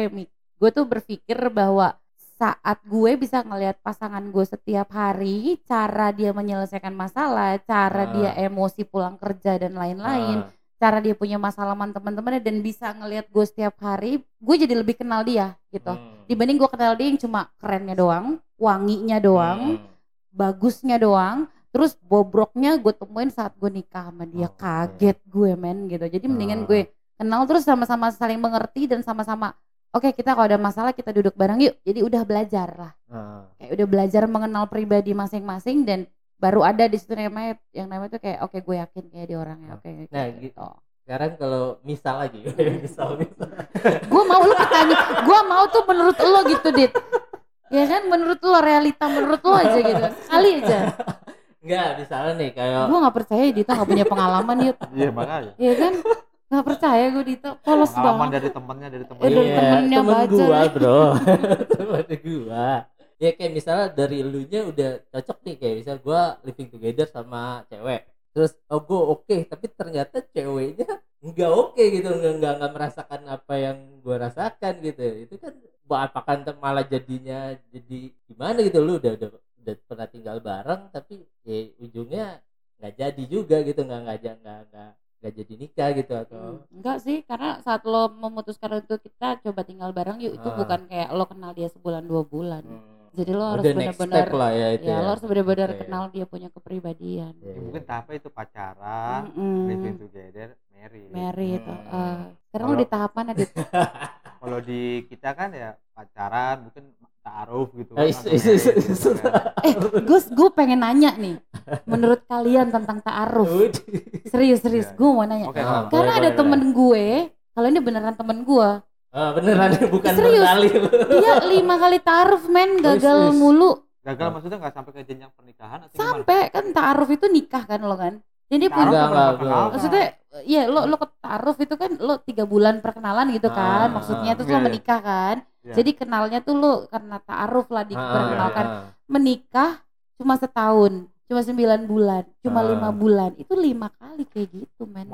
gue tuh berpikir bahwa saat gue bisa ngelihat pasangan gue setiap hari cara dia menyelesaikan masalah cara Ah. dia emosi pulang kerja dan lain-lain Ah, cara dia punya masalah sama teman-temannya dan bisa ngelihat gue setiap hari gue jadi lebih kenal dia gitu hmm. dibanding gue kenal dia yang cuma kerennya doang wanginya doang Hmm. bagusnya doang terus bobroknya gue temuin saat gue nikah sama dia Oh, oke. kaget gue men gitu jadi mendingan Ah. gue kenal terus sama-sama saling mengerti dan sama-sama oke kita kalau ada masalah kita duduk bareng yuk jadi udah belajar lah Ah. kayak udah belajar mengenal pribadi masing-masing dan baru ada di situ namanya yang namanya tuh kayak oke gue yakin kayak dia orangnya oke Nah, gitu. sekarang kalau misal lagi misal misal gue mau lu tanya gue mau tuh menurut lo gitu dit ya kan menurut lo realita menurut lo aja gitu sekali aja Enggak, misalnya nih kayak gue nggak percaya Dita nggak punya pengalaman yuk Iya makanya. Iya kan? Gak percaya gue Dita polos Pengalaman banget. dari temannya dari Eh, temannya. dari temennya temen baca gua bro temen gua ya kayak misalnya dari elunya udah cocok nih kayak misal gua living together sama cewek terus oh gua oke tapi ternyata ceweknya nggak oke gitu nggak nggak nggak merasakan apa yang gua rasakan gitu itu kan apakah malah jadinya jadi gimana gitu lu udah udah udah pernah tinggal bareng tapi ya ujungnya nggak jadi juga gitu nggak nggak nggak nggak nggak jadi nikah gitu atau Hmm, Enggak sih, karena saat lo memutuskan untuk kita coba tinggal bareng yuk itu Ah. bukan kayak lo kenal dia sebulan dua bulan. Hmm. Jadi lo harus benar-benar ya itu ya, lo harus benar-benar Oke. kenal dia punya kepribadian. Iya, Ya, iya. mungkin tahapnya itu pacaran, Mm-mm. living together, married. Married. Hmm. eh. sekarang lo di tahap mana Dit? Kalau di kita kan ya pacaran, mungkin taruh gitu. Eh, kan, is- atau is- is- married is- gitu kan. Eh, gue gue pengen nanya nih. Menurut kalian tentang ta'aruf? Serius serius, Iya, gue mau nanya. Oke, Ah, Karena boleh, ada boleh, temen gue, kalau ini beneran temen gue, Ah, beneran bukan Serius? berdalil. dia lima kali ta'aruf men, gagal Wis, wis. mulu. gagal maksudnya nggak sampai ke jenjang pernikahan atau gimana? Sampai kan ta'aruf itu nikah kan lo kan? Jadi punya maksudnya ya lo lo ke ta'aruf itu kan lo tiga bulan perkenalan gitu kan Ah, maksudnya terus iya, lo iya. menikah kan Iya. jadi kenalnya tuh lo karena ta'aruf lah Ah, diperkenalkan ah, menikah cuma setahun cuma sembilan bulan cuma Ah. lima bulan itu lima kali kayak gitu men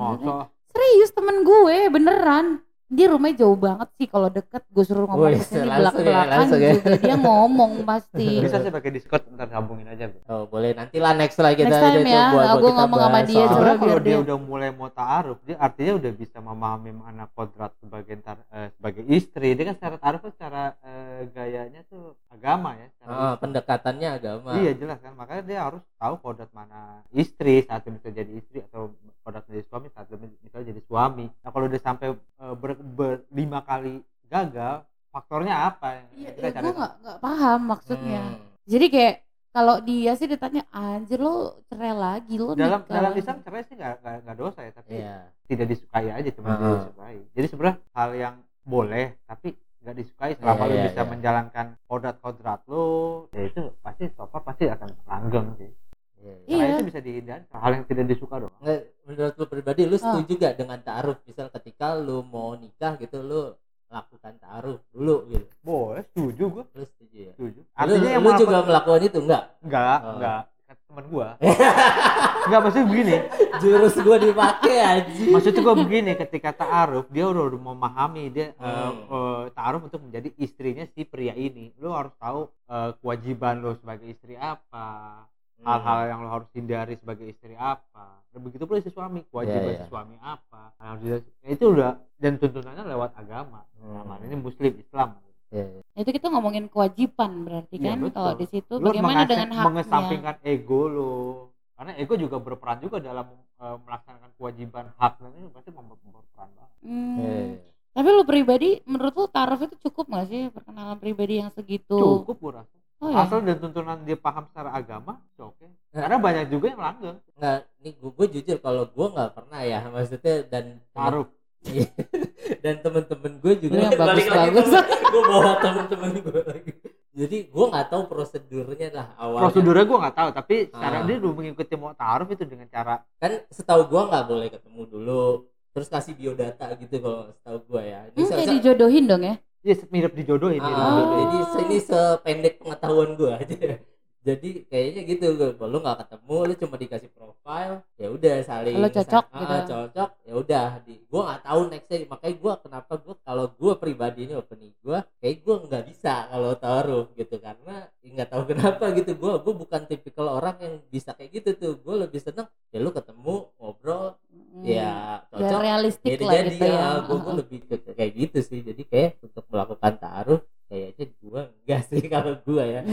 serius temen gue beneran dia rumahnya jauh banget sih kalau deket gue suruh ngomong ke sini langsung belak ya, belakan langsung ya. juga dia ngomong pasti bisa sih pakai Discord ntar sambungin aja. Bro. Oh, boleh nanti lah next lah kita Next time ya, buat- kita ngomong sama dia, Sebenarnya kalau biar dia dia- udah mulai mau taaruf, dia artinya udah bisa memahami mana kodrat sebagai tar- eh, sebagai istri. Dia kan secara taaruf kan secara eh, gayanya tuh agama ya. secara Ah, pendekatannya agama. Iya jelas kan, makanya dia harus tahu kodrat mana istri saat bisa jadi istri atau kodrat jadi suami saat misalnya jadi suami. Nah kalau dia sampai eh, ber, ber- lima kali gagal, faktornya apa? iya Kita cari gue nggak nggak paham maksudnya Hmm. jadi kayak kalau dia sih ditanya anjir lo cerai lagi lo dalam nikah dalam lagi." Islam cerai sih nggak nggak- nggak dosa ya, tapi Iya. tidak disukai aja cuma tidak disukai. Jadi sebenarnya hal yang boleh tapi nggak disukai selama Iya, lu iya, bisa iya. menjalankan kodrat-kodrat lu, ya itu pasti so far pasti akan langgeng sih. Iya, iya. Iya. Itu bisa dihindari hal yang tidak disuka doang. Nggak, menurut lu pribadi lu Ah. setuju gak dengan taaruf? Misal ketika lu mau nikah gitu lu lakukan taaruf dulu gitu. Boleh, setuju gue, Lu setuju ya? setuju. Lu, Artinya yang lu melakukan- juga melakukan itu enggak? Enggak, Oh. enggak. teman gua nggak maksudnya begini Jurus gua dipakai aja. maksudnya gua begini ketika ta'aruf dia udah, udah memahami dia eh, Hmm. eh, ta'aruf untuk menjadi istrinya si pria ini lu harus tahu eh, kewajiban lu sebagai istri apa Hmm. Hal-hal yang lo harus hindari sebagai istri apa dan begitu pula si suami kewajiban Iya, iya. si suami apa yang harus dihindari. Ya, itu udah dan tuntunannya lewat agama Hmm. Nah, ini muslim Islam Iya, iya. Itu kita ngomongin kewajiban berarti Iya, kan betul. kalau di situ bagaimana dengan haknya? mengesampingkan ego lo karena ego juga berperan juga dalam eh, melaksanakan kewajiban hak dan ini pasti berperan banget Hmm. Iya, iya. Tapi lu pribadi menurut lu taraf itu cukup gak sih perkenalan pribadi yang segitu? cukup gue rasa Oh ya. asal dan tuntunan dia paham secara agama ya oke karena banyak juga yang langgeng Nggak, nih gua, gua jujur kalau gua nggak pernah ya maksudnya dan taruh Iya. dan temen-temen gue juga yang bagus-bagus. gue bawa temen-temen gue lagi jadi gue nggak tahu prosedurnya lah awalnya prosedurnya gue nggak tahu tapi Ah. dia udah mengikuti mau taruh itu dengan cara kan setahu gue nggak boleh ketemu dulu terus kasih biodata gitu kalau setahu gue ya ini Hmm, kayak dijodohin dong ya? Ya mirip dijodohin Ah, jadi ini sependek pengetahuan gue aja jadi kayaknya gitu lu nggak ketemu lu cuma dikasih profile ya udah saling Lu cocok sa- gitu. ah, cocok ya udah. Di gue nggak tahu nextnya makanya gue kenapa gue kalau gue pribadi ini opening gue kayak gue nggak bisa kalau taruh gitu. Karena ya nggak tahu kenapa gitu. Gue gue bukan tipikal orang yang bisa kayak gitu tuh. Gue lebih seneng ya lu ketemu ngobrol Hmm. ya cocok realistik jadi lah jadi gitu ya. gue gue lebih ke ke kayak gitu sih. Jadi kayak untuk melakukan taruh kayaknya gue enggak sih kalau gue ya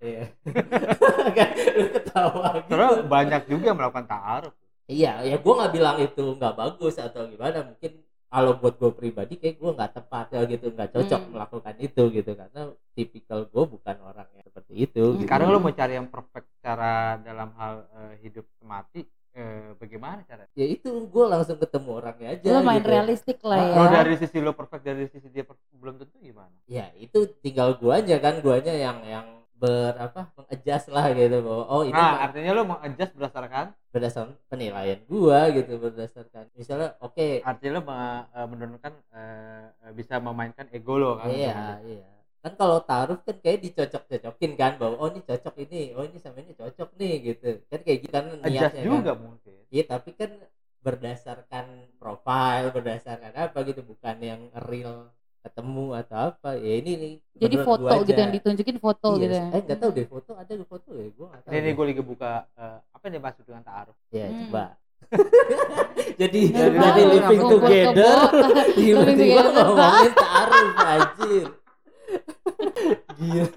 iya Kan, lu ketawa gitu terus banyak juga yang melakukan taruh iya ya gue nggak bilang itu nggak bagus atau gimana mungkin kalau buat gue pribadi kayak gue nggak tepat ya gitu nggak cocok Hmm. melakukan itu gitu karena tipikal gue bukan orang yang seperti itu Hmm. gitu. sekarang lo mau cari yang perfect secara dalam hal eh, hidup semati eh, bagaimana cara ya itu gue langsung ketemu orangnya aja Lu main gitu. realistik lah ya. kalau dari sisi lo perfect dari sisi dia per- belum tentu gimana? Ya itu tinggal guanya kan guanya yang yang ber apa mengadjust lah gitu. Bahwa oh ini nah artinya lo mau adjust berdasarkan? berdasarkan penilaian gua gitu berdasarkan misalnya oke. Artinya lo eh, menurunkan eh, eh, bisa memainkan ego lo kan? Iya iya kan kalau taruh kan kayak dicocok-cocokin kan bahwa oh ini cocok ini oh ini sama ini cocok nih gitu. Kan kayak gitu kan adjust niatnya juga kan mungkin. Iya tapi kan berdasarkan profile berdasarkan apa gitu bukan yang real ketemu atau apa. Ya ini nih Jadi foto gitu aja. yang ditunjukin foto Iya, gitu ya. eh nggak tahu deh foto ada di foto ya? Gua nggak tahu ini gue lagi buka eh, apa yang dimaksud dengan taruh ya Hmm. coba. Jadi dari living together tiba-tiba together. ngomongin taruh anjir gila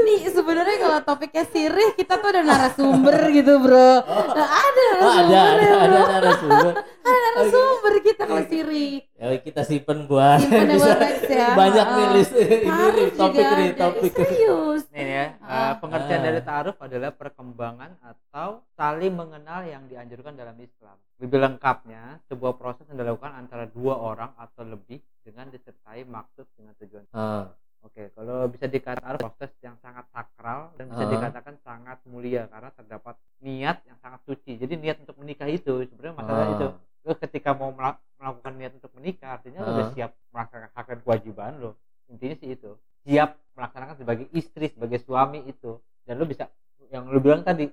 Nih sebenarnya kalau topiknya sirih kita tuh ada narasumber gitu bro. Nah, ada oh, ada ada narasumber. ada narasumber narasumber kita kalau sirih. ya kita simpen buat Simpen buat next ya. banyak Ah. nih list ini nih topik juga nih ada. topik Serius. Ini ya, Ah. eh, pengertian Ah. dari ta'aruf adalah perkembangan atau saling mengenal yang dianjurkan dalam Islam. Lebih lengkapnya, sebuah proses yang dilakukan antara dua orang atau lebih dengan disertai maksud dengan tujuan. Ah, Oke, kalau bisa dikatakan proses yang sangat sakral dan bisa Ah. dikatakan sangat mulia karena terdapat niat yang sangat suci. Jadi niat untuk menikah itu sebenarnya masalah ah. itu. Lo ketika mau mela- melakukan niat untuk menikah, artinya lo udah Ah. siap melaksanakan kewajiban lo. Intinya sih itu. Siap melaksanakan sebagai istri, sebagai suami itu. Dan lo bisa yang lo bilang tadi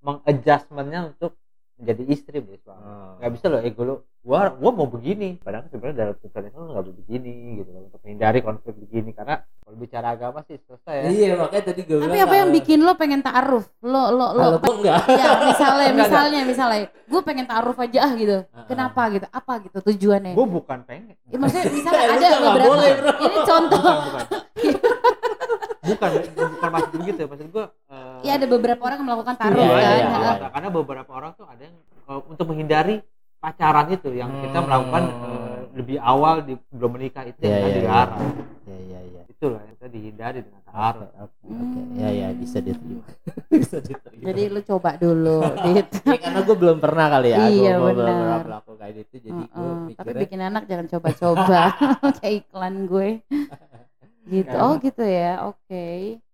mengadjustmentnya untuk menjadi istri menjadi suami. Ah. Nggak bisa lo ego lo, gua gua mau begini. Padahal sebenarnya dalam tuntutan Islam lo nggak boleh begini gitu loh, untuk menghindari konflik begini karena kalau bicara agama sih selesai ya. iya makanya tadi gue Tapi apa yang bikin lo pengen taaruf? Lo lo lo kalau enggak ya misalnya misalnya misalnya gue pengen taaruf aja ah gitu. Ah. Kenapa gitu? Apa gitu tujuannya? Gue bukan pengen. Ya, maksudnya misalnya ada kan beberapa boleh, bro. ini contoh bukan bukan maksud begitu maksud gue uh, ya ada beberapa orang yang melakukan taaruf Iya, kan. iya, iya. Heeh. karena beberapa orang tuh ada yang uh, untuk menghindari pacaran itu yang kita Hmm. melakukan uh, lebih awal di sebelum menikah itu Iya, yang iya, iya. dilarang ya ya ya itulah yang kita dihindari dengan oke taaruf oke oke ya ya bisa diterima bisa diterima Jadi lu coba dulu gitu. ya karena gue belum pernah kali ya Iya, gue belum pernah melakukan itu jadi gue Heeh. Tapi mikirnya bikin anak jangan coba-coba kayak iklan gue. Gitu. Karena- Oh gitu ya. Oke.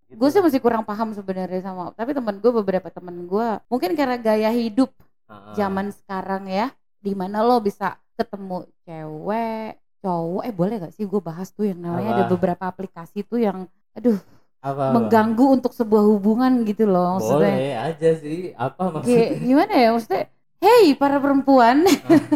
Gitu. Gue sih masih kurang paham sebenarnya sama. Tapi temen gue beberapa temen gue mungkin karena gaya hidup zaman sekarang ya, di mana lo bisa ketemu cewek, cowok. Eh boleh gak sih gue bahas tuh yang namanya ada Apa? beberapa aplikasi tuh yang, aduh apa, apa? mengganggu untuk sebuah hubungan gitu loh maksudnya. boleh aja sih apa maksudnya gimana ya maksudnya? Hey para perempuan,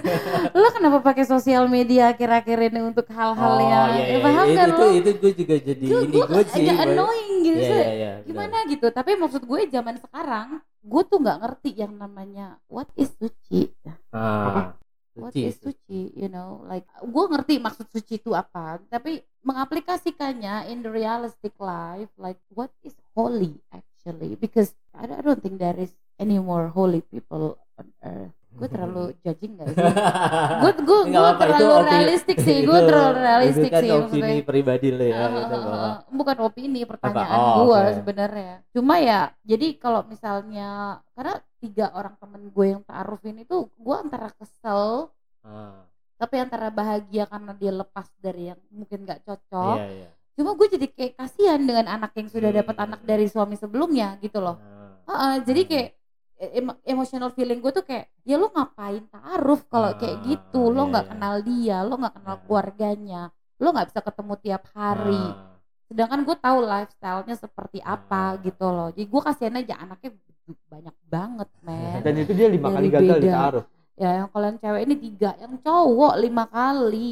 lo kenapa pakai sosial media akhir-akhir ini untuk hal-hal oh yang iya, ya, iya. paham itu, kan itu, lo? itu gue juga jadi Gue ini gue sih agak annoying gitu. Iya, sih. iya, iya, benar. Gimana gitu? Tapi maksud gue zaman sekarang, gue tuh nggak ngerti yang namanya what is suci. Ah, What suci is suci? You know, like gue ngerti maksud suci itu apa, tapi mengaplikasikannya in the realistic life, like what is holy actually? Because I don't think there is any more holy people on earth. Gue terlalu judging gak sih? gue gue gue itu terlalu opini- realistik sih gue itu- terlalu realistik itu kan sih opini maksudnya pribadi lo ya Ah, gitu, bahwa- ah. bukan opini pertanyaan Oh, gue oke. sebenarnya cuma ya jadi kalau misalnya karena tiga orang temen gue yang taaruf ini tuh gue antara kesel Ah, tapi antara bahagia karena dia lepas dari yang mungkin gak cocok iya, iya. cuma gue jadi kayak kasihan dengan anak yang sudah dapat Hmm. anak dari suami sebelumnya gitu loh Ah, Ah, ah, jadi kayak e- emo- emotional feeling gue tuh kayak ya lo ngapain taaruf kalau kayak Ah, gitu lo iya, nggak iya. kenal dia lo nggak kenal Iya. keluarganya lo nggak bisa ketemu tiap hari ah. sedangkan gue tahu lifestyle-nya seperti apa Ah. gitu loh jadi gue kasihan aja anaknya banyak banget men Dan itu dia lima kali gagal beda. ditaruh. ya yang kalau yang cewek ini tiga yang cowok lima kali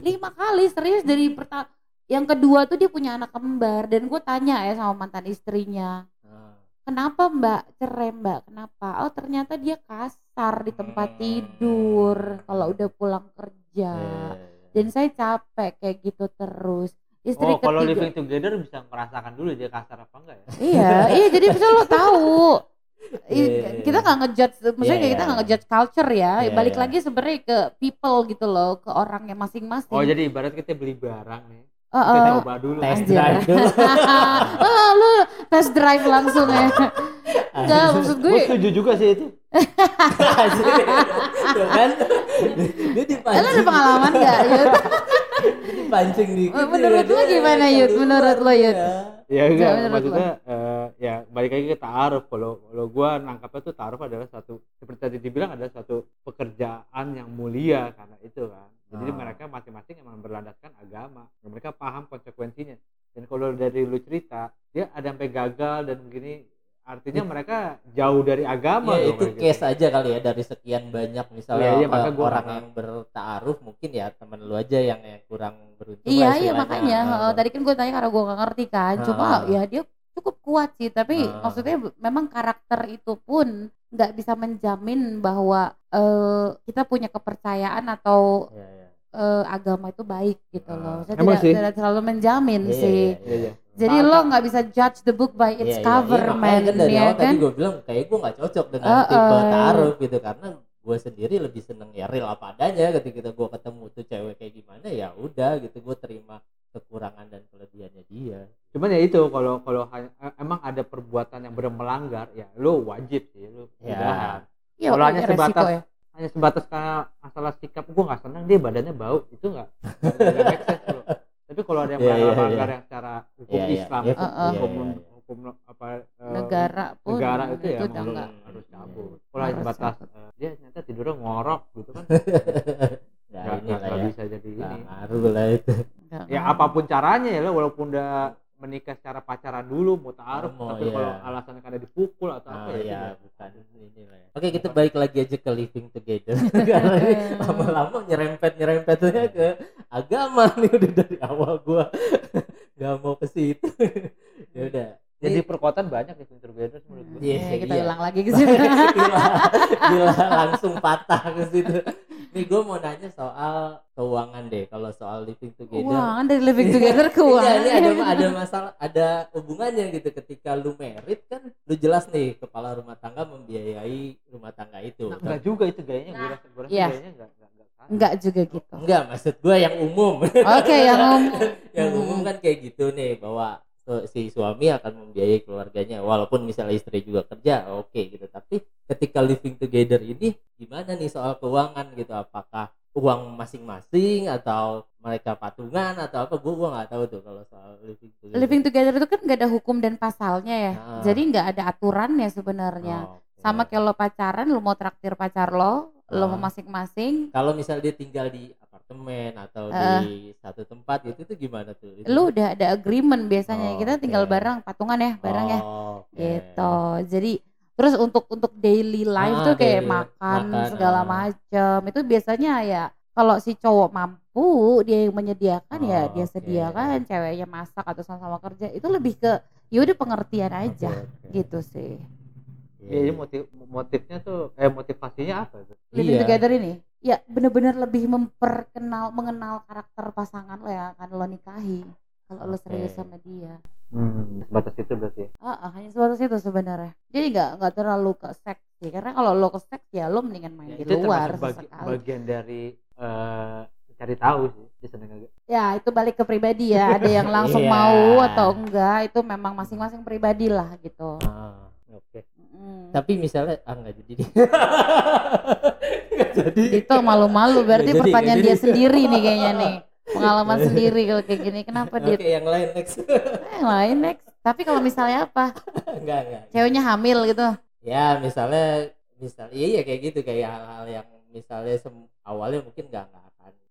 lima kali serius dari pertama yang kedua tuh dia punya anak kembar dan gue tanya ya sama mantan istrinya. Kenapa mbak? Cerai mbak. Kenapa? Oh ternyata dia kasar di tempat Hmm. tidur kalau udah pulang kerja. Iya, iya. dan saya capek kayak gitu terus. Istri Oh, kalau living together bisa merasakan dulu dia kasar apa enggak ya? iya iya jadi bisa lo tahu. I- Iya, kita nggak ngejudge maksudnya kayak kita nggak ngejudge culture ya. Iya, balik lagi sebenarnya ke people gitu loh ke orangnya masing-masing. Oh, jadi ibarat kita beli barang nih. Eh, Kita eh. coba dulu. Tes Anjir. drive dulu. oh, lu test drive langsung ya Enggak, maksud gue Gue setuju juga sih itu. Tuh kan dia dipancing lu ada pengalaman gak Yud? dipancing dikit Oh, menurut ya, lo dia gimana, Yud? Menurut lo, Yud? ya. Ya enggak, menurut maksudnya eh, ya balik lagi ke taaruf. Kalau kalau gua nangkapnya tuh taaruf adalah satu seperti tadi dibilang adalah suatu pekerjaan yang mulia karena itu kan. Jadi Ah. mereka masing-masing emang berlandaskan agama. Dan mereka paham konsekuensinya. Dan kalau dari lu cerita, dia ada sampai gagal dan begini artinya mereka jauh dari agama Ya itu kayak case gitu. aja kali ya dari sekian banyak misalnya Iya, iya, eh, makanya gua orang yang bertaaruf mungkin ya temen lu aja yang, yang kurang beruntung Iya iya makanya heeh, tadi kan gue tanya karena gue gak ngerti kan cuma Ah. ya dia cukup kuat sih tapi Ah. maksudnya memang karakter itu pun nggak bisa menjamin bahwa eh, kita punya kepercayaan atau Iya, iya. Eh, agama itu baik gitu Ah. loh saya Emang tidak, sih. tidak terlalu menjamin Iya, sih iya, Iya, iya. jadi Maka- lo nggak bisa judge the book by its Iya, iya, cover iya, makanya man kan dari ya awal kan tadi gue bilang kayak gue nggak cocok dengan Uh, tipe uh. taaruf gitu karena gue sendiri lebih seneng ya real apa adanya ketika gue ketemu tuh cewek kayak gimana ya udah gitu gue terima kekurangan dan kelebihannya dia Cuman ya itu kalau kalau eh, emang ada perbuatan yang benar melanggar ya lu wajib sih lu Ya. Iya, Kalau hanya sebatas ya. Hanya sebatas kayak masalah sikap. Gue nggak senang dia badannya bau. Itu nggak tapi kalau ada yang Iya, iya, melanggar iya. yang secara hukum Iya, iya. Islam hukum, iya, hukum, iya, iya. hukum apa eh, negara pun negara itu ya udah emang enggak. harus Hmm. cabut. Kalau hanya Harus sebatas eh, dia ternyata tidurnya ngorok gitu kan. Nggak ya. bisa jadi ini. ngaruh lah itu. Ya apa pun caranya ya lo walaupun udah menikah secara pacaran dulu mau taruh Oh, tapi iya. kalau alasannya karena dipukul atau Ah, apa ya ya bukan ini lah ya. Oke kita balik lagi aja ke living together. Karena ini lama-lama nyerempet nyerempetnya ke agama nih udah dari awal gua. Nggak mau ke situ. Ya udah. Jadi perkuatan banyak di Pinter Together menurut gue Iya, Eh, kita iya. ulang lagi ke situ. Gila, gila langsung patah ke situ nih gue mau nanya soal keuangan deh kalau soal living together keuangan dari living together Iya, keuangan ini ada ada masalah, ada hubungannya gitu ketika lu merit kan lu jelas nih kepala rumah tangga membiayai rumah tangga itu. nah, enggak juga itu gayanya gue rasa gue rasa iya. gayanya enggak enggak enggak juga gitu Enggak, maksud gua yang umum. oke yang umum yang Hmm. umum kan kayak gitu nih bahwa si suami akan membiayai keluarganya. Walaupun misalnya istri juga kerja oke gitu. Tapi ketika living together ini gimana nih soal keuangan gitu? Apakah uang masing-masing atau mereka patungan atau apa? Gua gua nggak tahu tuh kalau soal living together. Living together itu kan nggak ada hukum dan pasalnya ya. Ah. jadi nggak ada aturannya sebenarnya. Oh, oke. sama kayak lo pacaran lo mau traktir pacar lo lo Ah. mau masing-masing. Kalau misal dia tinggal di apartemen atau Heeh. di satu tempat gitu itu gimana tuh? Itu- lu udah ada agreement biasanya Oh, kita tinggal oke. bareng patungan ya bareng ya Oh, oke. gitu jadi terus untuk untuk daily life Ah, tuh kayak daily makan, makan, segala ah. macam itu biasanya ya kalau si cowok mampu dia yang menyediakan ya Oh, dia oke. sediakan ceweknya masak atau sama-sama kerja itu lebih ke ya udah pengertian aja oke. gitu sih Iya, Jadi iya. motif motifnya tuh eh motivasinya apa tuh? living Iya. together ini ya bener-bener lebih memperkenal mengenal karakter pasangan lo yang akan lo nikahi kalau lo serius sama dia Hmm, sebatas itu berarti. ya? Ah, ah, hanya sebatas itu sebenarnya. Jadi nggak nggak terlalu ke seks sih, karena kalau lo ke seks ya lo mendingan main Ya, di itu luar bagi- sesekali. bagian dari eh cari tahu sih. Ya itu balik ke pribadi ya. Ada yang langsung Iya. mau atau enggak itu memang masing-masing pribadi lah gitu. Ah, oke. Mm. Tapi misalnya ah nggak jadi deh. Nggak jadi. Itu malu-malu berarti jadi, pertanyaan dia sendiri nih kayaknya nih. Pengalaman sendiri kalau kayak gini. Kenapa dia Oke, yang lain next. yang lain next? Tapi kalau misalnya apa? enggak, enggak. Ceweknya hamil gitu. Ya, misalnya misal iya iya kayak gitu kayak hal-hal yang misalnya awalnya mungkin nggak nggak akan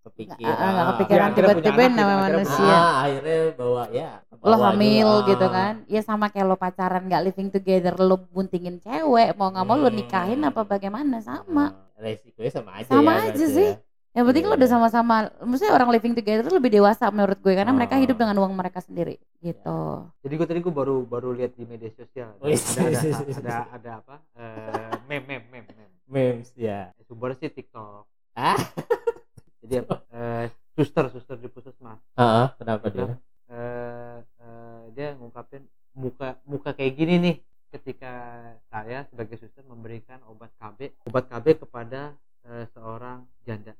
kepikiran. Nggak, ah, kepikiran Ya, akhirnya punya tiba-tiba namanya akhirnya manusia. Ah, akhirnya bawa ya lo bawa hamil dulu, gitu ah. kan ya sama kayak lo pacaran nggak living together lo buntingin cewek mau nggak mau lo Hmm. nikahin apa bagaimana sama Ah, resikonya sama aja Sama ya, aja sih. ya. yang penting lo Iya. udah sama-sama maksudnya orang living together lebih dewasa menurut gue karena mereka Ah. hidup dengan uang mereka sendiri gitu Jadi gue tadi gue baru baru lihat di media sosial. Wih. Ada ada ada ada apa? Eh, meme meme meme meme. memes ya Sumber sih TikTok. ah Jadi? Eh, suster suster di puskesmas. ah, kenapa dia Eh, eh, dia ngungkapin muka muka kayak gini nih. Ketika saya sebagai suster memberikan obat KB obat KB kepada eh, seorang janda.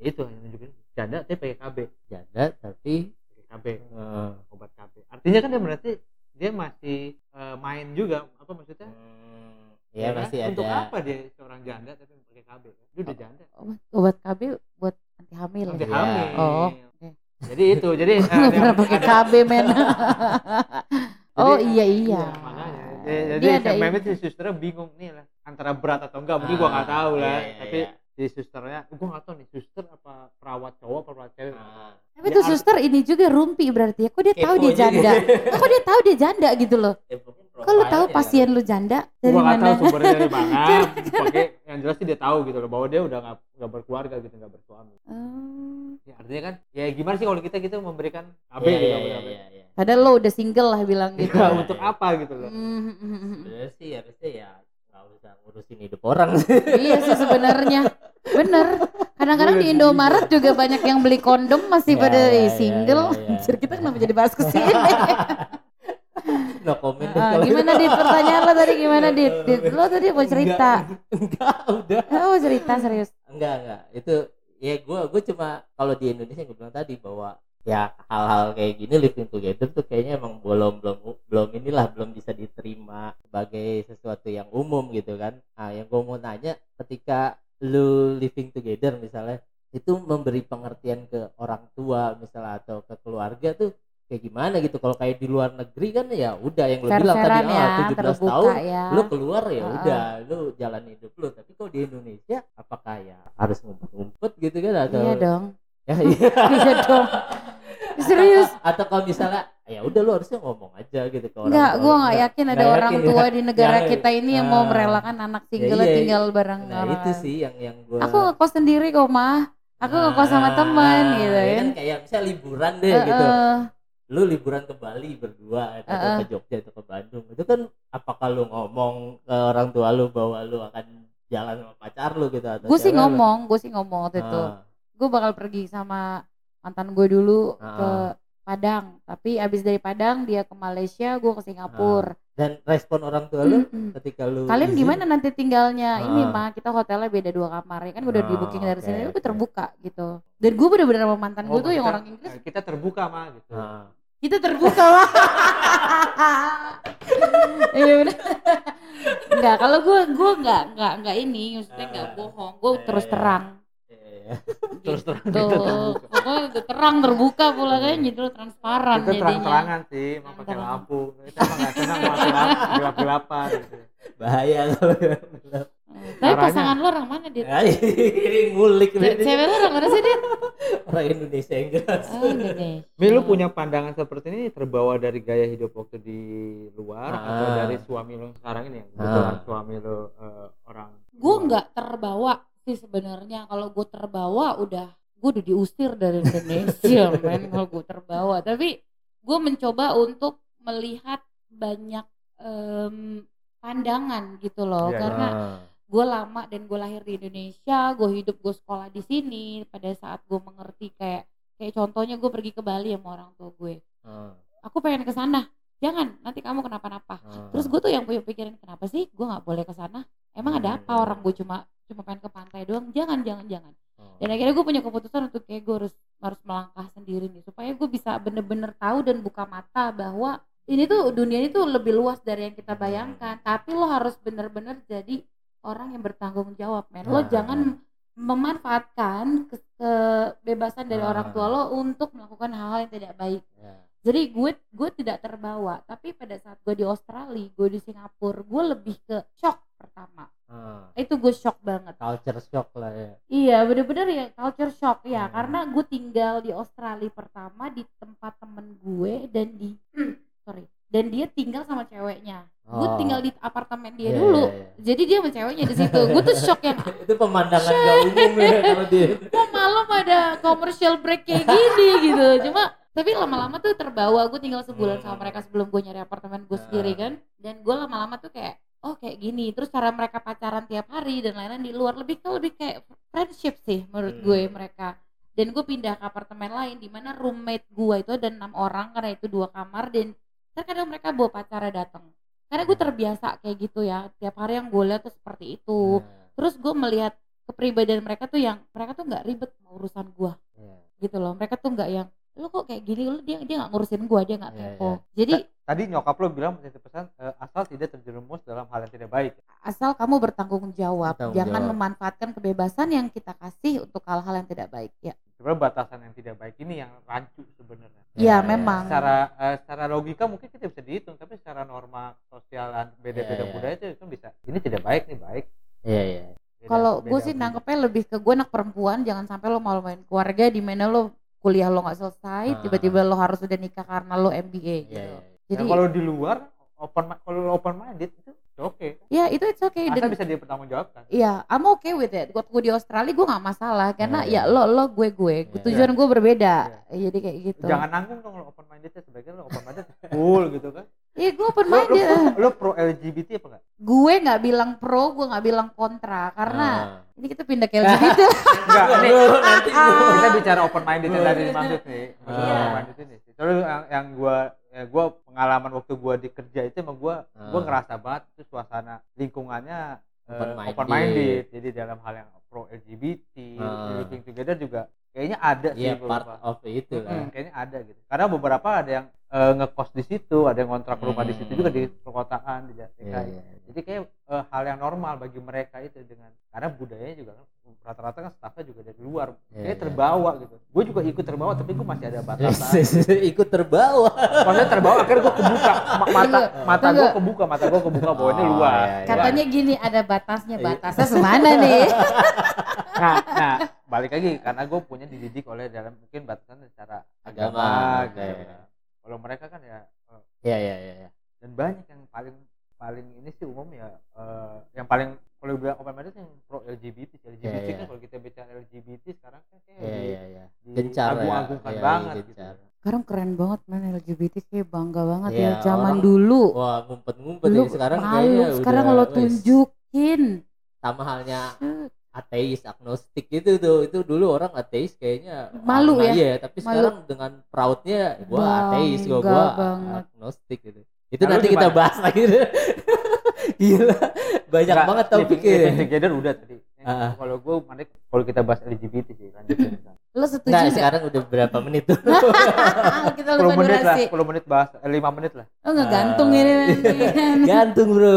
Ya itu yang nunjukin. Janda tapi pakai KB janda tapi pakai KB ah, obat KB artinya kan dia berarti dia masih eh, main juga. Apa maksudnya? Hmm, Ya ya kan? masih untuk ada apa dia seorang janda tapi pakai KB dia udah janda obat, obat KB buat anti hamil Sampai ya? Iya. hamil Oh, oke. jadi itu jadi eh, Nggak pernah ada- pakai ada- KB men oh Jadi- iya iya makanya Oh. jadi, jadi ada si susternya bingung nih lah antara berat atau enggak mungkin gua nggak Ah, tahu lah iya, iya, tapi iya. si susternya gua nggak tahu nih suster apa perawat cowok apa perawat cewek Ah. Tapi Ya, tuh suster ini juga rumpi berarti ya. Kok dia tahu dia janda? Kok dia tahu dia janda gitu loh? Lu tahu pasien lu janda? Dari gua mana? tahu sumbernya dari mana. Pakai yang jelas sih dia tahu gitu loh bahwa dia udah nggak nggak berkeluarga gitu nggak bersuami. Oh. ya, artinya kan ya gimana sih kalau kita gitu memberikan KB Iya, gitu iya. Padahal lo udah single lah bilang gitu. Ya, untuk iya. apa gitu loh. Hmm, sebenarnya sih harusnya ya nggak usah ngurusin hidup orang. Iya sih sebenarnya. Bener. Kadang-kadang di Indomaret juga banyak yang beli kondom masih Ya, pada ya, single. ya, ya. Anjir kita kenapa jadi bahas ke sini? no comment Ah, gimana itu. dit pertanyaan lo tadi gimana dit? Dit, Lo tadi mau cerita. enggak, enggak udah Lo mau cerita serius. enggak enggak itu ya gue gue cuma kalau di Indonesia gue bilang tadi bahwa ya hal-hal kayak gini living together tuh kayaknya emang belum belum belum inilah belum bisa diterima sebagai sesuatu yang umum gitu kan nah yang gue mau nanya ketika lu living together misalnya itu memberi pengertian ke orang tua misalnya atau ke keluarga tuh kayak gimana gitu kalau kayak di luar negeri kan ya udah yang lu bilang tadi Fair-fairan ya, ah 17 terbuka tahun ya. lu keluar ya Heeh. udah lu jalan hidup lu tapi kalau di Indonesia apakah ya harus ngumpet-ngumpet gitu kan atau Iya dong. ya iya Iya dong. Serius. atau kalau misalnya ya udah lu harusnya ngomong aja gitu ke orang Enggak, tua gue nggak yakin ada nggak orang yakin tua ya. di negara Yang- kita ini yang mau ah. merelakan anak single iya, tinggal bareng nah orang. itu sih yang yang gua Aku ngekos sendiri kok mah. Aku ngekos sama teman gitu ya kan. kayak misalnya liburan deh gitu Heeh. lu liburan ke Bali berdua atau Heeh. ke Jogja atau ke Bandung itu kan apakah lu ngomong ke orang tua lu bahwa lu akan jalan sama pacar lu gitu atau Gue sih ngomong, gue sih ngomong waktu itu. Ah, Gue bakal pergi sama mantan gue dulu ke Ah. Padang. Tapi abis dari Padang dia ke Malaysia, gue ke Singapura. dan respon orang tua lu Mm-mm. ketika lu Kalian izin, gimana nanti tinggalnya? Ini Ah. mah kita hotelnya beda dua kamar ya kan udah Ah, di booking dari oke, sini. Gue terbuka gitu. Dan gue bener-bener sama mantan gue Oh, tuh yang orang Inggris. kita terbuka mah gitu Ah. Kita terbuka lah. Iya bener. Enggak, kalau gue gue enggak enggak enggak ini, maksudnya enggak Ah. bohong. Gue Eh, terus terang. Iya. terus terang Tuh, kita terbuka pokoknya udah terang terbuka pula kan jadi lo transparan kita jadinya. terang-terangan sih mau pakai lampu kita emang nggak senang mau gelap gelap gelapan gitu bahaya kalau Tapi Caranya- pasangan lo orang mana dia? Ini ngulik Ce- Cewek lo orang mana sih dia? orang Indonesia yang jelas Oh Indonesia. Mi lu punya pandangan seperti ini terbawa dari gaya hidup waktu di luar atau Ah. dari suami lu sekarang ini yang Ah. suami lu eh, orang Gue nggak terbawa sih sebenarnya. Kalau gue terbawa udah gue udah diusir dari Indonesia, men. Kalau gue terbawa, tapi gue mencoba untuk melihat banyak em, pandangan gitu loh, Iya, iya. karena Ah. gue lama dan gue lahir di Indonesia, gue hidup gue sekolah di sini. Pada saat gue mengerti kayak kayak contohnya gue pergi ke Bali sama orang tua gue, Ah. aku pengen ke sana. Jangan, nanti kamu kenapa-napa. Ah. Terus gue tuh yang punya pikiran kenapa sih gue nggak boleh ke sana? Emang ada apa Hmm. orang gue cuma cuma pengen ke pantai doang? Jangan, jangan, jangan. Ah. Dan akhirnya gue punya keputusan untuk kayak gue harus harus melangkah sendiri nih supaya gue bisa bener-bener tahu dan buka mata bahwa ini tuh dunia ini tuh lebih luas dari yang kita bayangkan. Tapi lo harus bener-bener jadi orang yang bertanggung jawab, men. Lo Nah. jangan memanfaatkan ke- kebebasan dari Nah. orang tua lo untuk melakukan hal-hal yang tidak baik Ya. jadi gue gue tidak terbawa tapi pada saat gue di Australia gue di Singapura gue lebih ke shock pertama Ah. itu gue shock banget. Culture shock lah ya. Iya bener-bener ya culture shock. Ya Hmm. karena gue tinggal di Australia pertama di tempat temen gue dan di sorry dan dia tinggal sama ceweknya. Gue Oh. tinggal di apartemen dia Iya, dulu. iya, iya. jadi dia sama ceweknya di situ. Gue tuh shock yang itu pemandangan gak umum ya kalau dia. kok malam ada commercial break kayak gini gitu. Cuma tapi lama-lama tuh terbawa. Gue tinggal sebulan sama Hmm. mereka sebelum gue nyari apartemen gue sendiri kan. Dan gue lama-lama tuh kayak oh kayak gini. Terus cara mereka pacaran tiap hari dan lain-lain di luar lebih ke lebih kayak friendship sih menurut Hmm. gue mereka. Dan gue pindah ke apartemen lain di mana roommate gue itu ada enam orang karena itu dua kamar dan terkadang mereka bawa pacarnya datang karena gue terbiasa kayak gitu ya tiap hari yang gue lihat tuh seperti itu. Nah, terus gue melihat kepribadian mereka tuh yang mereka tuh nggak ribet sama urusan gue ya. gitu loh. Mereka tuh nggak yang lo kok kayak gini lo dia dia nggak ngurusin gue dia nggak Iya, kepo iya. jadi tadi nyokap lu bilang titip pesan eh, asal tidak terjerumus dalam hal yang tidak baik asal kamu bertanggung jawab Bertanggung jangan jawab. memanfaatkan kebebasan yang kita kasih untuk hal-hal yang tidak baik ya sebenarnya batasan yang tidak baik ini yang rancu sebenarnya Iya, Ya, memang. secara eh, secara logika mungkin kita bisa dihitung tapi secara norma sosialan beda-beda Iya, iya. budaya itu, itu bisa ini tidak baik nih baik Iya, iya. Kalau gue sih nangkepnya lebih ke gue anak perempuan jangan sampai lo malu main keluarga di mana lo kuliah lo nggak selesai Ah. tiba-tiba lo harus udah nikah karena lo MBA Iya, gitu iya. jadi Nah, kalau di luar open kalau open minded itu oke ya itu it's okay asal dan bisa dipertanggungjawabkan Iya, I'm okay with it. Waktu gue di Australia gue nggak masalah karena Iya, ya lo lo gue gue. Iya. Tujuan gue berbeda. Jadi kayak gitu. jangan nanggung dong lo open mindednya sebaiknya lo open minded full gitu kan Iya gue open lo, lo, minded. pro, lo pro LGBT apa enggak gue nggak bilang pro, gue nggak bilang kontra karena Ah. ini kita pindah ke LGBT. enggak ini nanti kita bicara open minded yang tadi dimaksud nih maksud Iya. open minded ini terus yang, yang gua ya gua pengalaman waktu gua di kerja itu emang gua gua Ah. ngerasa banget itu suasana lingkungannya eh, Open-minded. open minded jadi dalam hal yang pro LGBT Ah. living together juga kayaknya ada sih Iya, part beberapa. of itu lah. kayaknya ada gitu karena beberapa ada yang eh, ngekos di situ ada yang ngontrak rumah di situ Hmm. juga di perkotaan di DKI Iya, iya. jadi kayak eh, hal yang normal bagi mereka itu dengan karena budayanya juga kan rata-rata kan staffnya juga dari luar Iya, kayak iya. terbawa gitu gue juga ikut terbawa tapi gue masih ada batasan ikut terbawa maksudnya terbawa akhirnya gue kebuka Ma- mata mata gue kebuka mata gue kebuka bahwa ini Oh, iya, iya. Katanya gini ada batasnya, Iya. batasnya semana nih? nah nah balik lagi karena gue punya dididik oleh dalam mungkin batasan secara agama, Agama, gitu. Kalau mereka kan ya eh, Iya, iya, iya. iya. dan banyak yang paling paling ini sih umum ya eh, yang paling kalau bilang open minded yang pro LGBT sih. LGBT Iya, kan iya. kalau kita bicara LGBT sekarang kan kayak Iya, di, iya, iya. di Gencar ya. agung-agungkan Iya, banget iya, gitu. gencar. Sekarang keren banget man LGBT kayak bangga banget Iya, ya. Zaman orang- dulu Wah, ngumpet-ngumpet ya sekarang malu, kayaknya sekarang udah, lo tunjukin. sama halnya Shit. Ateis, agnostik itu tuh. Itu dulu orang ateis kayaknya Malu ah, ya? Iya, tapi Malu. sekarang dengan proudnya gua ateis, gua gua banget. agnostik gitu. Itu Nah, lu nanti kita bahas lagi. Gila. Banyak Nggak, banget topiknya. living together udah tadi Yang Ah. kalau gue mana kalau kita bahas LGBT sih lanjutin Lo setuju Nah, sekarang udah berapa menit tuh? kita 10 lupa menit lah durasi. 10 menit bahas eh, 5 menit lah Oh nggak gantung Ah, ini nanti. Gantung, Bro.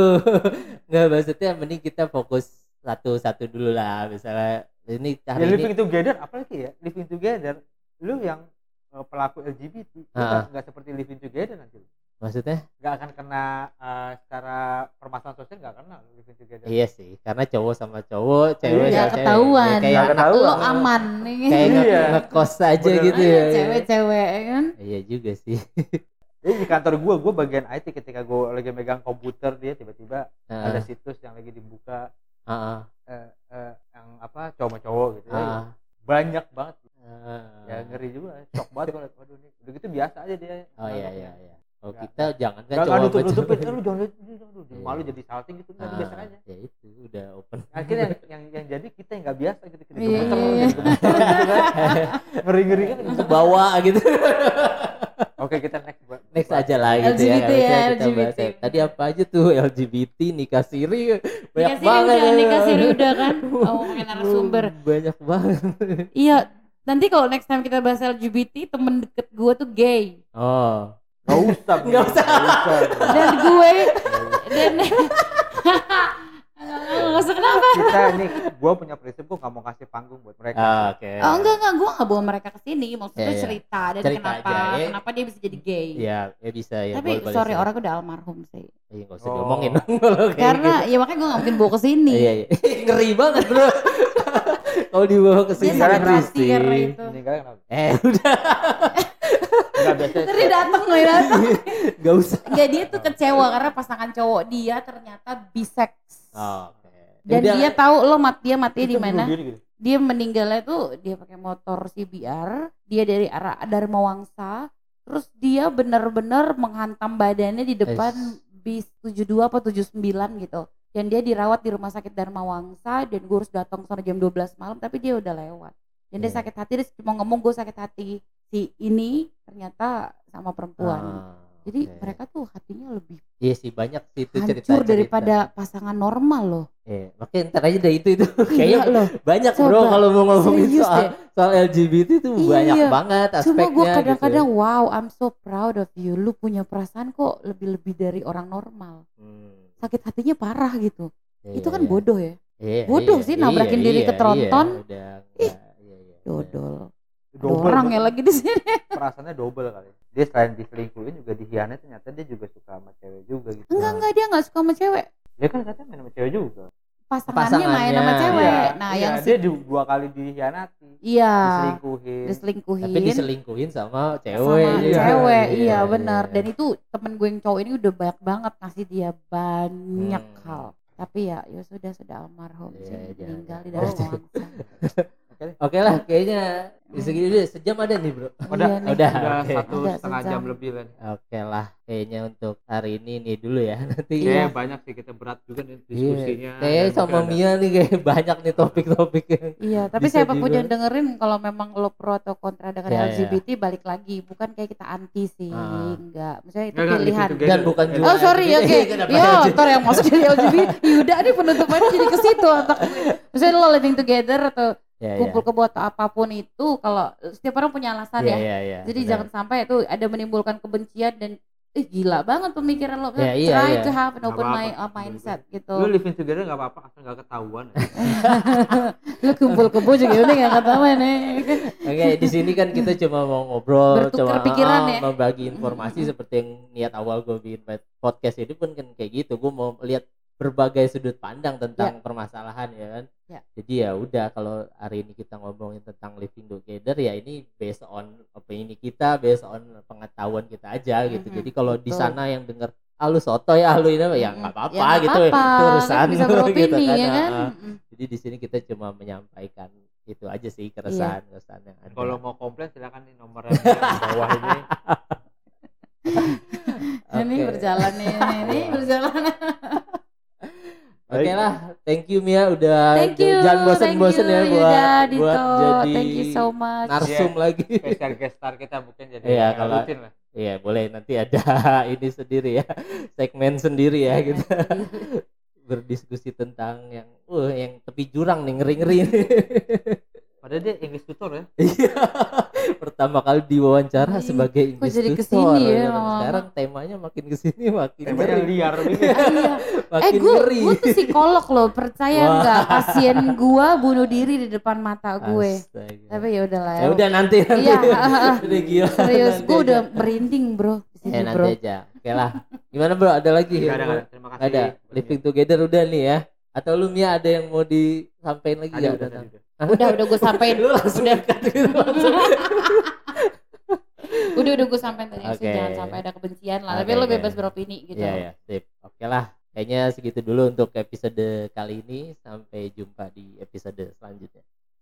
Nggak maksudnya mending kita fokus satu-satu dulu lah. Misalnya ini ya hari living ini together apalagi ya living together lu yang eh, pelaku LGBT Ah. nggak nggak seperti living together nanti lu. maksudnya nggak akan kena eh, secara permasalahan sosial nggak kena living together iya sih karena cowok sama cowok cewek Iya, sama cewek. ketahuan. Ya, kayak ketahuan. Lo aman nih. kayak nge- Iya. ngekos aja Bener. gitu ya Cewek-cewek ya kan. iya juga sih Jadi di kantor gua gua bagian IT ketika gua lagi megang komputer dia tiba-tiba ada Heeh. situs yang lagi dibuka Heeh. eh, eh, yang apa cowok sama cowok gitu ya. Heeh. banyak banget Heeh. ya ngeri juga shock banget gua liat, waduh nih udah gitu biasa aja dia oh iya iya iya oh Nggak- kita jangan kan cowok nutup nutupin, eh, lu jangan malu jadi salting gitu, kan Ah, biasa aja. ya itu udah open Akhirnya yang, yang, yang jadi kita yang gak biasa gitu, kita Iya, gemeter, iya. gemeter gitu kan. Ngeri-ngeri kan. ke bawah gitu Oke kita next. buat- next aja lah gitu ya LGBT nggak usah ya, kita bahas. LGBT. tadi apa aja tuh LGBT nikah siri banyak Nikah siri banget udah, ya. nikah siri udah kan. Oh, pakai narasumber. banyak banget Iya, nanti kalau next time kita bahas LGBT, temen deket gue tuh gay. oh Gak usah. Nggak Bro. usah. Dan gue dan Nggak usah kenapa? Kita ini, gue punya prinsip gue gak mau kasih panggung buat mereka. Ah, oke Oh enggak enggak, gue gak bawa mereka ke sini. Maksudnya Iya, iya. cerita dan Cerita kenapa aja, ya. kenapa dia bisa jadi gay. ya ya bisa ya Tapi boleh- sorry orang udah almarhum sih. Iya, nggak usah Oh. diomongin Karena gitu. ya makanya gue gak mungkin bawa ke sini. iya iya ngeri banget bro kalau dibawa ke sini karena itu. Meninggalnya kenapa? eh udah Enggak biasa. Tadi datang loh datang. nggak usah Enggak dia tuh kecewa karena pasangan cowok dia ternyata bisex. oh, oke Dan Udah, dia tahu lo mat dia mati di mana? gitu. Dia meninggalnya tuh dia pakai motor CBR, dia dari arah Dharma Wangsa, terus dia benar-benar menghantam badannya di depan bis 72 apa 79 gitu. Dan dia dirawat di rumah sakit Dharma Wangsa dan gue harus datang sana jam 12 malam tapi dia udah lewat. Dan dia Iya. sakit hati dia cuma ngomong gue sakit hati. Si ini ternyata sama perempuan. Ah, Jadi oke. mereka tuh hatinya lebih iya sih banyak sih itu cerita hancur daripada pasangan normal loh. Iya, makanya ntar aja deh itu itu Gila kayaknya loh. banyak bro Coba, kalau mau ngomongin soal deh. soal LGBT itu Iya. banyak banget Cuma aspeknya gue gitu. kadang-kadang wow, I'm so proud of you. Lu punya perasaan kok lebih-lebih dari orang normal. Hmm, Sakit hatinya parah gitu. iya, Itu kan iya. bodoh ya. Iya, bodoh iya, sih nabrakin iya, diri iya, ke tronton. Iya, udah, enggak, iya, iya, Dodol. Ada Double, orang ya lagi di sini. perasaannya double kali. Dia selain diselingkuhin juga dihianat ternyata dia juga suka sama cewek juga gitu. Enggak enggak dia nggak suka sama cewek. Dia kan katanya main sama cewek juga. Pasangannya main sama Pasangannya. cewek. Iya, Nah iya, yang dia si du- dua kali dihianati, iya diselingkuhin. diselingkuhin. Tapi diselingkuhin sama cewek. sama iya. cewek Iya, iya, iya, benar iya. dan itu temen gue yang cowok ini udah banyak banget ngasih dia banyak Hmm. hal tapi ya ya sudah sudah almarhum Iya, sih jangan- meninggal di jangan. dalam wangsa Oke lah, kayaknya segini dulu sejam ada nih bro. Udah, Iya udah. Udah oke. satu Udah setengah sejam. jam lebih lah. Oke lah, kayaknya untuk hari ini nih dulu ya. Nanti Iya. Kayaknya banyak sih kita berat juga nih diskusinya. Iya. Kayaknya sama Mia nih kayak banyak nih topik-topiknya. iya tapi Bisa siapa pun juga. yang dengerin kalau memang lo pro atau kontra dengan Iya, iya. LGBT balik lagi bukan kayak kita anti sih Ah. enggak maksudnya itu Nggak, nggak, pilihan gitu, gitu. Dan bukan Eh, juga Oh sorry oke. Kenapa Yo, LGBT? ntar yang masuk jadi LGBT. Yuda nih penutupannya jadi ke situ. Misalnya lo living together atau Ya, kumpul kebo atau apa pun itu kalau setiap orang punya alasan Iya, ya. iya, iya. Jadi benar. jangan sampai itu ada menimbulkan kebencian dan eh gila banget pemikiran lo. Ya, iya, Try iya. to have an Nggak open apa-apa. mi- uh, mindset gitu. Lu living together gak apa-apa asal gak ketahuan. Lu kumpul kebo juga udah gak ketahuan nih. Oke, di sini kan kita cuma mau ngobrol, Bertukar cuma pikiran ah, ya. membagi informasi seperti yang niat awal gue bikin pod- podcast ini pun kan kayak gitu. Gue mau lihat berbagai sudut pandang tentang permasalahan ya kan. Ya. Jadi ya udah kalau hari ini kita ngomongin tentang living together ya ini based on opini kita, based on pengetahuan kita aja gitu. Mhm, Jadi kalau di sana yang denger ah lu soto ya lu ini apa?" ya nggak apa-apa Ya, gitu apa-apa. itu urusan Kan beropini gitu kan. ya kan. Ah. Mm-mm. Jadi di sini kita cuma menyampaikan itu aja sih keresahan keresahan yang ada. Kalau mau komplain silakan nih nomornya di bawah ini. Ini Oke. berjalan nih, ini berjalan. Oke lah, thank you Mia udah Thank you. jangan bosen-bosen thank ya buat Yuda, buat jadi Thank you so much. narsum lagi. Spesial guest star kita mungkin jadi Iya, ya, kalau- rutin lah. Iya boleh nanti ada ini sendiri ya, segmen sendiri ya kita berdiskusi tentang yang, uh yang tepi jurang nih ngeri ngeri. Padahal dia English tutor ya. Iya, pertama kali diwawancara Ih, sebagai kok English jadi tutor. ke sini ya, Dan lama-lama? Sekarang temanya makin ke sini makin Temanya ngeri, liar gitu. Iya. Eh makin gue ngeri. gue tuh psikolog loh percaya nggak pasien gue bunuh diri di depan mata gue Astaga. tapi ya udahlah ya udah nanti nanti Iya, ah, ah. udah gila serius Nanti gue udah merinding bro bisa sih ya bro. nanti aja oke lah gimana bro ada lagi Nggak ada, ada. terima kasih ada living together udah nih ya atau lu Mia ada yang mau disampaikan lagi ada ya udah tadi udah. Udah udah gue sampein. lu langsung udah gitu langsung. udah udah gue sampein tadi Oke. jangan sampai ada kebencian lah. Tapi Oke, lo bebas beropini gitu. Iya ya, sip. Oke lah. Kayaknya segitu dulu untuk episode kali ini. Sampai jumpa di episode selanjutnya.